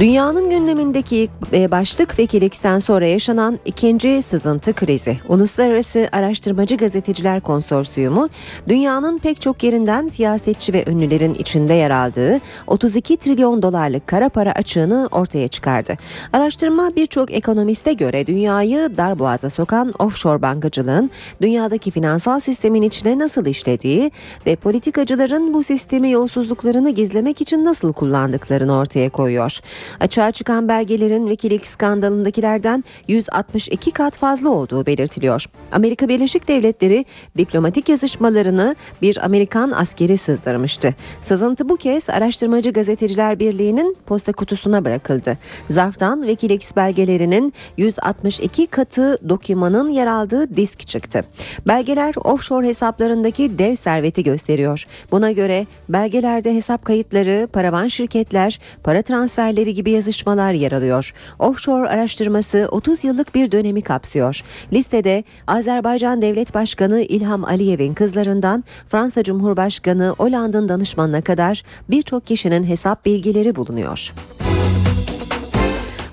Dünyanın gündemindeki e, başlık Wikileaks'ten sonra yaşanan ikinci sızıntı krizi. Uluslararası Araştırmacı Gazeteciler Konsorsiyumu, dünyanın pek çok yerinden siyasetçi ve ünlülerin içinde yer aldığı 32 trilyon dolarlık kara para açığını ortaya çıkardı. Araştırma birçok ekonomiste göre dünyayı darboğaza sokan offshore bankacılığın dünyadaki finansal sistemin içine nasıl işlediği ve politikacıların bu sistemi yolsuzluklarını gizlemek için nasıl kullandıklarını ortaya koyuyor. Açığa çıkan belgelerin Wikileaks skandalındakilerden 162 kat fazla olduğu belirtiliyor. Amerika Birleşik Devletleri diplomatik yazışmalarını bir Amerikan askeri sızdırmıştı. Sızıntı bu kez Araştırmacı Gazeteciler Birliği'nin posta kutusuna bırakıldı. Zarftan Wikileaks belgelerinin 162 katı dokümanın yer aldığı disk çıktı. Belgeler offshore hesaplarındaki dev serveti gösteriyor. Buna göre belgelerde hesap kayıtları, paravan şirketler, para transferleri gibi yazışmalar yer alıyor. Offshore araştırması 30 yıllık bir dönemi kapsıyor. Listede Azerbaycan Devlet Başkanı İlham Aliyev'in kızlarından Fransa Cumhurbaşkanı Hollande'ın danışmanına kadar birçok kişinin hesap bilgileri bulunuyor.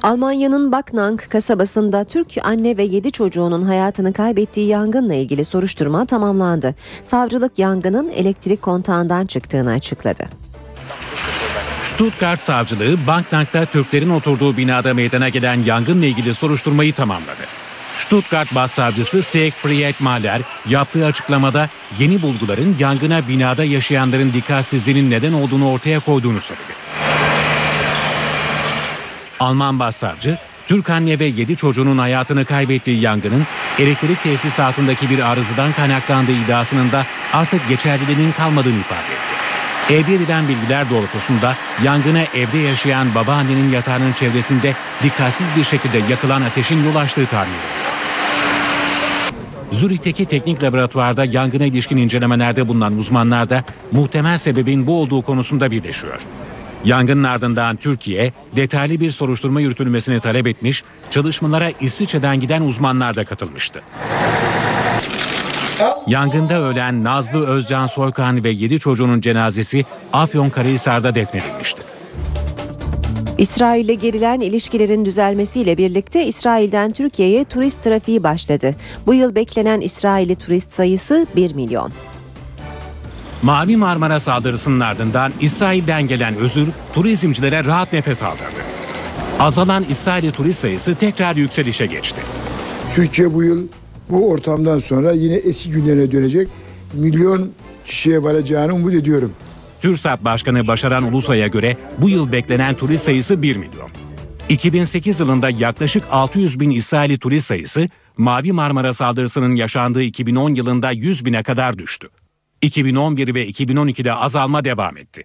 Almanya'nın Baknang kasabasında Türk anne ve 7 çocuğunun hayatını kaybettiği yangınla ilgili soruşturma tamamlandı. Savcılık yangının elektrik kontağından çıktığını açıkladı. Stuttgart Savcılığı Banknank'ta Türklerin oturduğu binada meydana gelen yangınla ilgili soruşturmayı tamamladı. Stuttgart Başsavcısı Siegfried Mahler yaptığı açıklamada yeni bulguların yangına binada yaşayanların dikkatsizliğinin neden olduğunu ortaya koyduğunu söyledi. Alman başsavcı, Türk anne ve 7 çocuğunun hayatını kaybettiği yangının elektrik tesisatındaki bir arızadan kaynaklandığı iddiasının da artık geçerliliğinin kalmadığını ifade etti. Elde edilen bilgiler doğrultusunda yangına evde yaşayan babaannenin yatağının çevresinde dikkatsiz bir şekilde yakılan ateşin yol açtığı tahmin edildi. Zürih'teki teknik laboratuvarda yangına ilişkin incelemelerde bulunan uzmanlar da muhtemel sebebin bu olduğu konusunda birleşiyor. Yangının ardından Türkiye detaylı bir soruşturma yürütülmesini talep etmiş, çalışmalara İsviçre'den giden uzmanlar da katılmıştı. Yangında ölen Nazlı Özcan Soykan ve 7 çocuğunun cenazesi Afyonkarahisar'da defnedilmişti. İsrail ile gerilen ilişkilerin düzelmesiyle birlikte İsrail'den Türkiye'ye turist trafiği başladı. Bu yıl beklenen İsrailli turist sayısı 1 milyon. Mavi Marmara saldırısının ardından İsrail'den gelen özür turizmcilere rahat nefes aldırdı. Azalan İsrailli turist sayısı tekrar yükselişe geçti. Türkiye bu yıl bu ortamdan sonra yine eski günlerine dönecek. Milyon kişiye varacağını umut ediyorum. TÜRSAP Başkanı Başaran Ulusay'a göre bu yıl beklenen turist sayısı 1 milyon. 2008 yılında yaklaşık 600 bin İsrailli turist sayısı Mavi Marmara saldırısının yaşandığı 2010 yılında 100 bine kadar düştü. 2011 ve 2012'de azalma devam etti.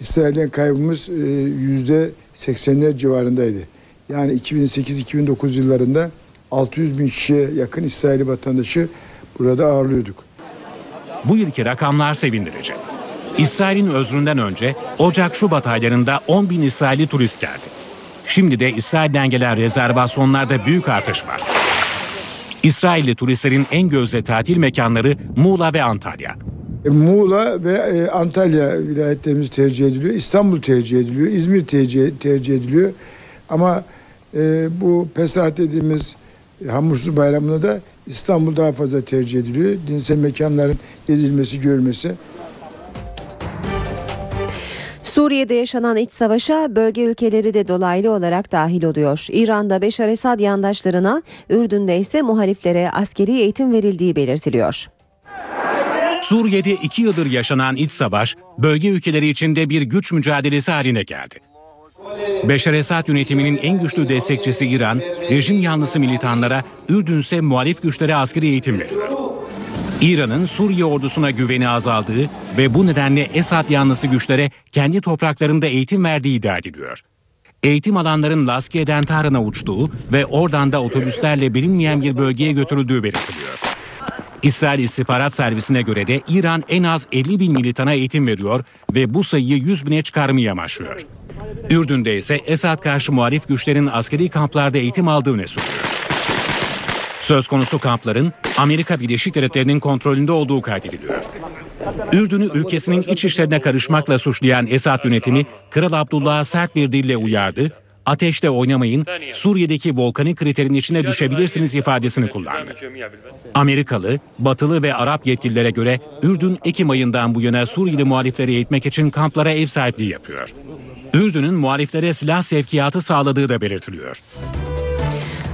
İsrail'den kaybımız e, yüzde 80'ler civarındaydı. Yani 2008-2009 yıllarında 600 bin kişiye yakın İsrail vatandaşı burada ağırlıyorduk. Bu yılki rakamlar sevindirici. İsrail'in özründen önce Ocak-Şubat aylarında 10 bin İsrailli turist geldi. Şimdi de İsrail'den gelen rezervasyonlarda büyük artış var. İsrailli turistlerin en gözde tatil mekanları Muğla ve Antalya. E, Muğla ve e, Antalya vilayetlerimiz tercih ediliyor. İstanbul tercih ediliyor. İzmir tercih, tercih ediliyor. Ama e, bu Pesah dediğimiz Hamursuz Bayramı'nda da İstanbul daha fazla tercih ediliyor. Dinsel mekanların gezilmesi, görülmesi. Suriye'de yaşanan iç savaşa bölge ülkeleri de dolaylı olarak dahil oluyor. İran'da Beşar Esad yandaşlarına, Ürdün'de ise muhaliflere askeri eğitim verildiği belirtiliyor. Suriye'de iki yıldır yaşanan iç savaş, bölge ülkeleri içinde bir güç mücadelesi haline geldi. Beşar Esad yönetiminin en güçlü destekçisi İran, rejim yanlısı militanlara, Ürdün ise muhalif güçlere askeri eğitim veriyor. İran'ın Suriye ordusuna güveni azaldığı ve bu nedenle Esad yanlısı güçlere kendi topraklarında eğitim verdiği iddia ediliyor. Eğitim alanların Laskiye'den Tahran'a uçtuğu ve oradan da otobüslerle bilinmeyen bir bölgeye götürüldüğü belirtiliyor. İsrail İstihbarat Servisine göre de İran en az 50 bin militana eğitim veriyor ve bu sayıyı 100 bine çıkarmayı amaçlıyor. Ürdün'de ise Esad karşı muhalif güçlerin askeri kamplarda eğitim aldığı öne sürülüyor. Söz konusu kampların Amerika Birleşik Devletleri'nin kontrolünde olduğu kaydediliyor. Ürdün'ü ülkesinin iç işlerine karışmakla suçlayan Esad yönetimi Kral Abdullah'a sert bir dille uyardı. ateşte oynamayın, Suriye'deki volkanik kriterin içine düşebilirsiniz ifadesini kullandı. Amerikalı, Batılı ve Arap yetkililere göre Ürdün Ekim ayından bu yana Suriyeli muhalifleri eğitmek için kamplara ev sahipliği yapıyor. Ürdün'ün muhaliflere silah sevkiyatı sağladığı da belirtiliyor.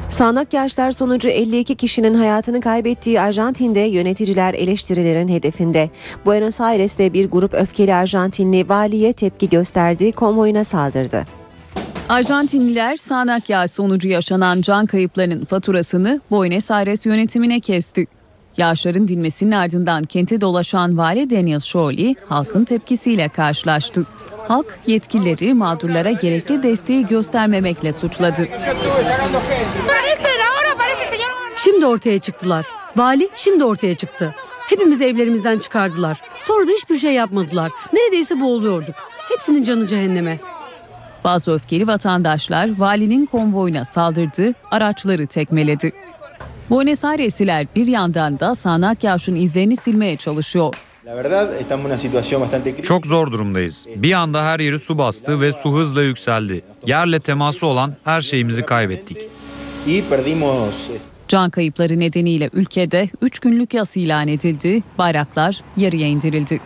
Sağnak yağışlar sonucu 52 kişinin hayatını kaybettiği Arjantin'de yöneticiler eleştirilerin hedefinde. Buenos Aires'te bir grup öfkeli Arjantinli valiye tepki gösterdiği konvoyuna saldırdı. Arjantinliler sağanak yağış sonucu yaşanan can kayıplarının faturasını Buenos Aires yönetimine kesti. Yağışların dinmesinin ardından kente dolaşan vali Daniel Scioli halkın tepkisiyle karşılaştı. Halk yetkilileri mağdurlara gerekli desteği göstermemekle suçladı. Şimdi ortaya çıktılar. Vali şimdi ortaya çıktı. Hepimizi evlerimizden çıkardılar. Sonra da hiçbir şey yapmadılar. Neredeyse boğuluyorduk. Hepsinin canı cehenneme. Bazı öfkeli vatandaşlar valinin konvoyuna saldırdı, araçları tekmeledi. Buenos Airesliler bir yandan da sağanak yağışın izlerini silmeye çalışıyor. Çok zor durumdayız. Bir anda her yeri su bastı ve su hızla yükseldi. Yerle teması olan her şeyimizi kaybettik. Can kayıpları nedeniyle ülkede 3 günlük yas ilan edildi, bayraklar yarıya indirildi.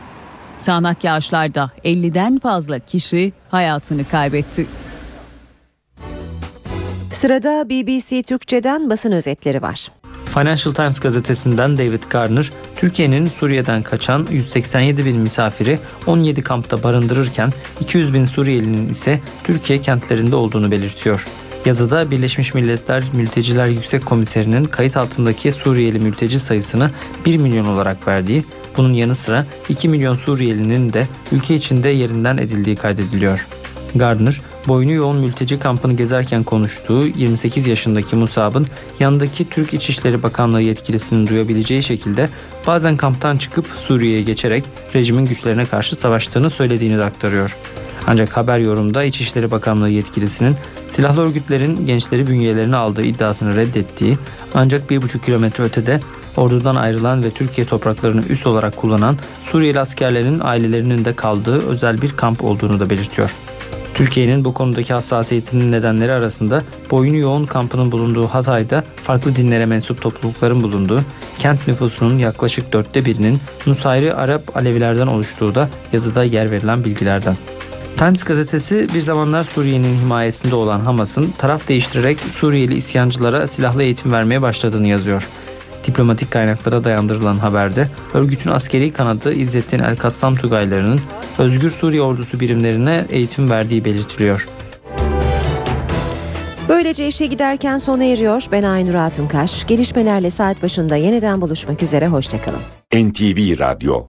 Sağanak yağışlarda 50'den fazla kişi hayatını kaybetti. Sırada BBC Türkçe'den basın özetleri var. Financial Times gazetesinden David Garner, Türkiye'nin Suriye'den kaçan 187 bin misafiri 17 kampta barındırırken 200 bin Suriyelinin ise Türkiye kentlerinde olduğunu belirtiyor. Yazıda Birleşmiş Milletler Mülteciler Yüksek Komiserinin kayıt altındaki Suriyeli mülteci sayısını 1 milyon olarak verdiği, bunun yanı sıra 2 milyon Suriyelinin de ülke içinde yerinden edildiği kaydediliyor. Gardner, boynu yoğun mülteci kampını gezerken konuştuğu 28 yaşındaki Musab'ın yanındaki Türk İçişleri Bakanlığı yetkilisinin duyabileceği şekilde bazen kamptan çıkıp Suriye'ye geçerek rejimin güçlerine karşı savaştığını söylediğini de aktarıyor. Ancak haber yorumda İçişleri Bakanlığı yetkilisinin silahlı örgütlerin gençleri bünyelerine aldığı iddiasını reddettiği ancak 1,5 kilometre ötede ordudan ayrılan ve Türkiye topraklarını üs olarak kullanan Suriyeli askerlerin ailelerinin de kaldığı özel bir kamp olduğunu da belirtiyor. Türkiye'nin bu konudaki hassasiyetinin nedenleri arasında boynu yoğun kampının bulunduğu Hatay'da farklı dinlere mensup toplulukların bulunduğu, kent nüfusunun yaklaşık dörtte birinin Nusayri Arap Alevilerden oluştuğu da yazıda yer verilen bilgilerden. Times gazetesi bir zamanlar Suriye'nin himayesinde olan Hamas'ın taraf değiştirerek Suriyeli isyancılara silahlı eğitim vermeye başladığını yazıyor. Diplomatik kaynaklara dayandırılan haberde örgütün askeri kanadı İzzettin El-Kassam Tugaylarının Özgür Suriye Ordusu birimlerine eğitim verdiği belirtiliyor. Böylece işe giderken sona eriyor. Ben Aynur Altunkaş. Gelişmelerle saat başında yeniden buluşmak üzere. Hoşçakalın. NTV Radyo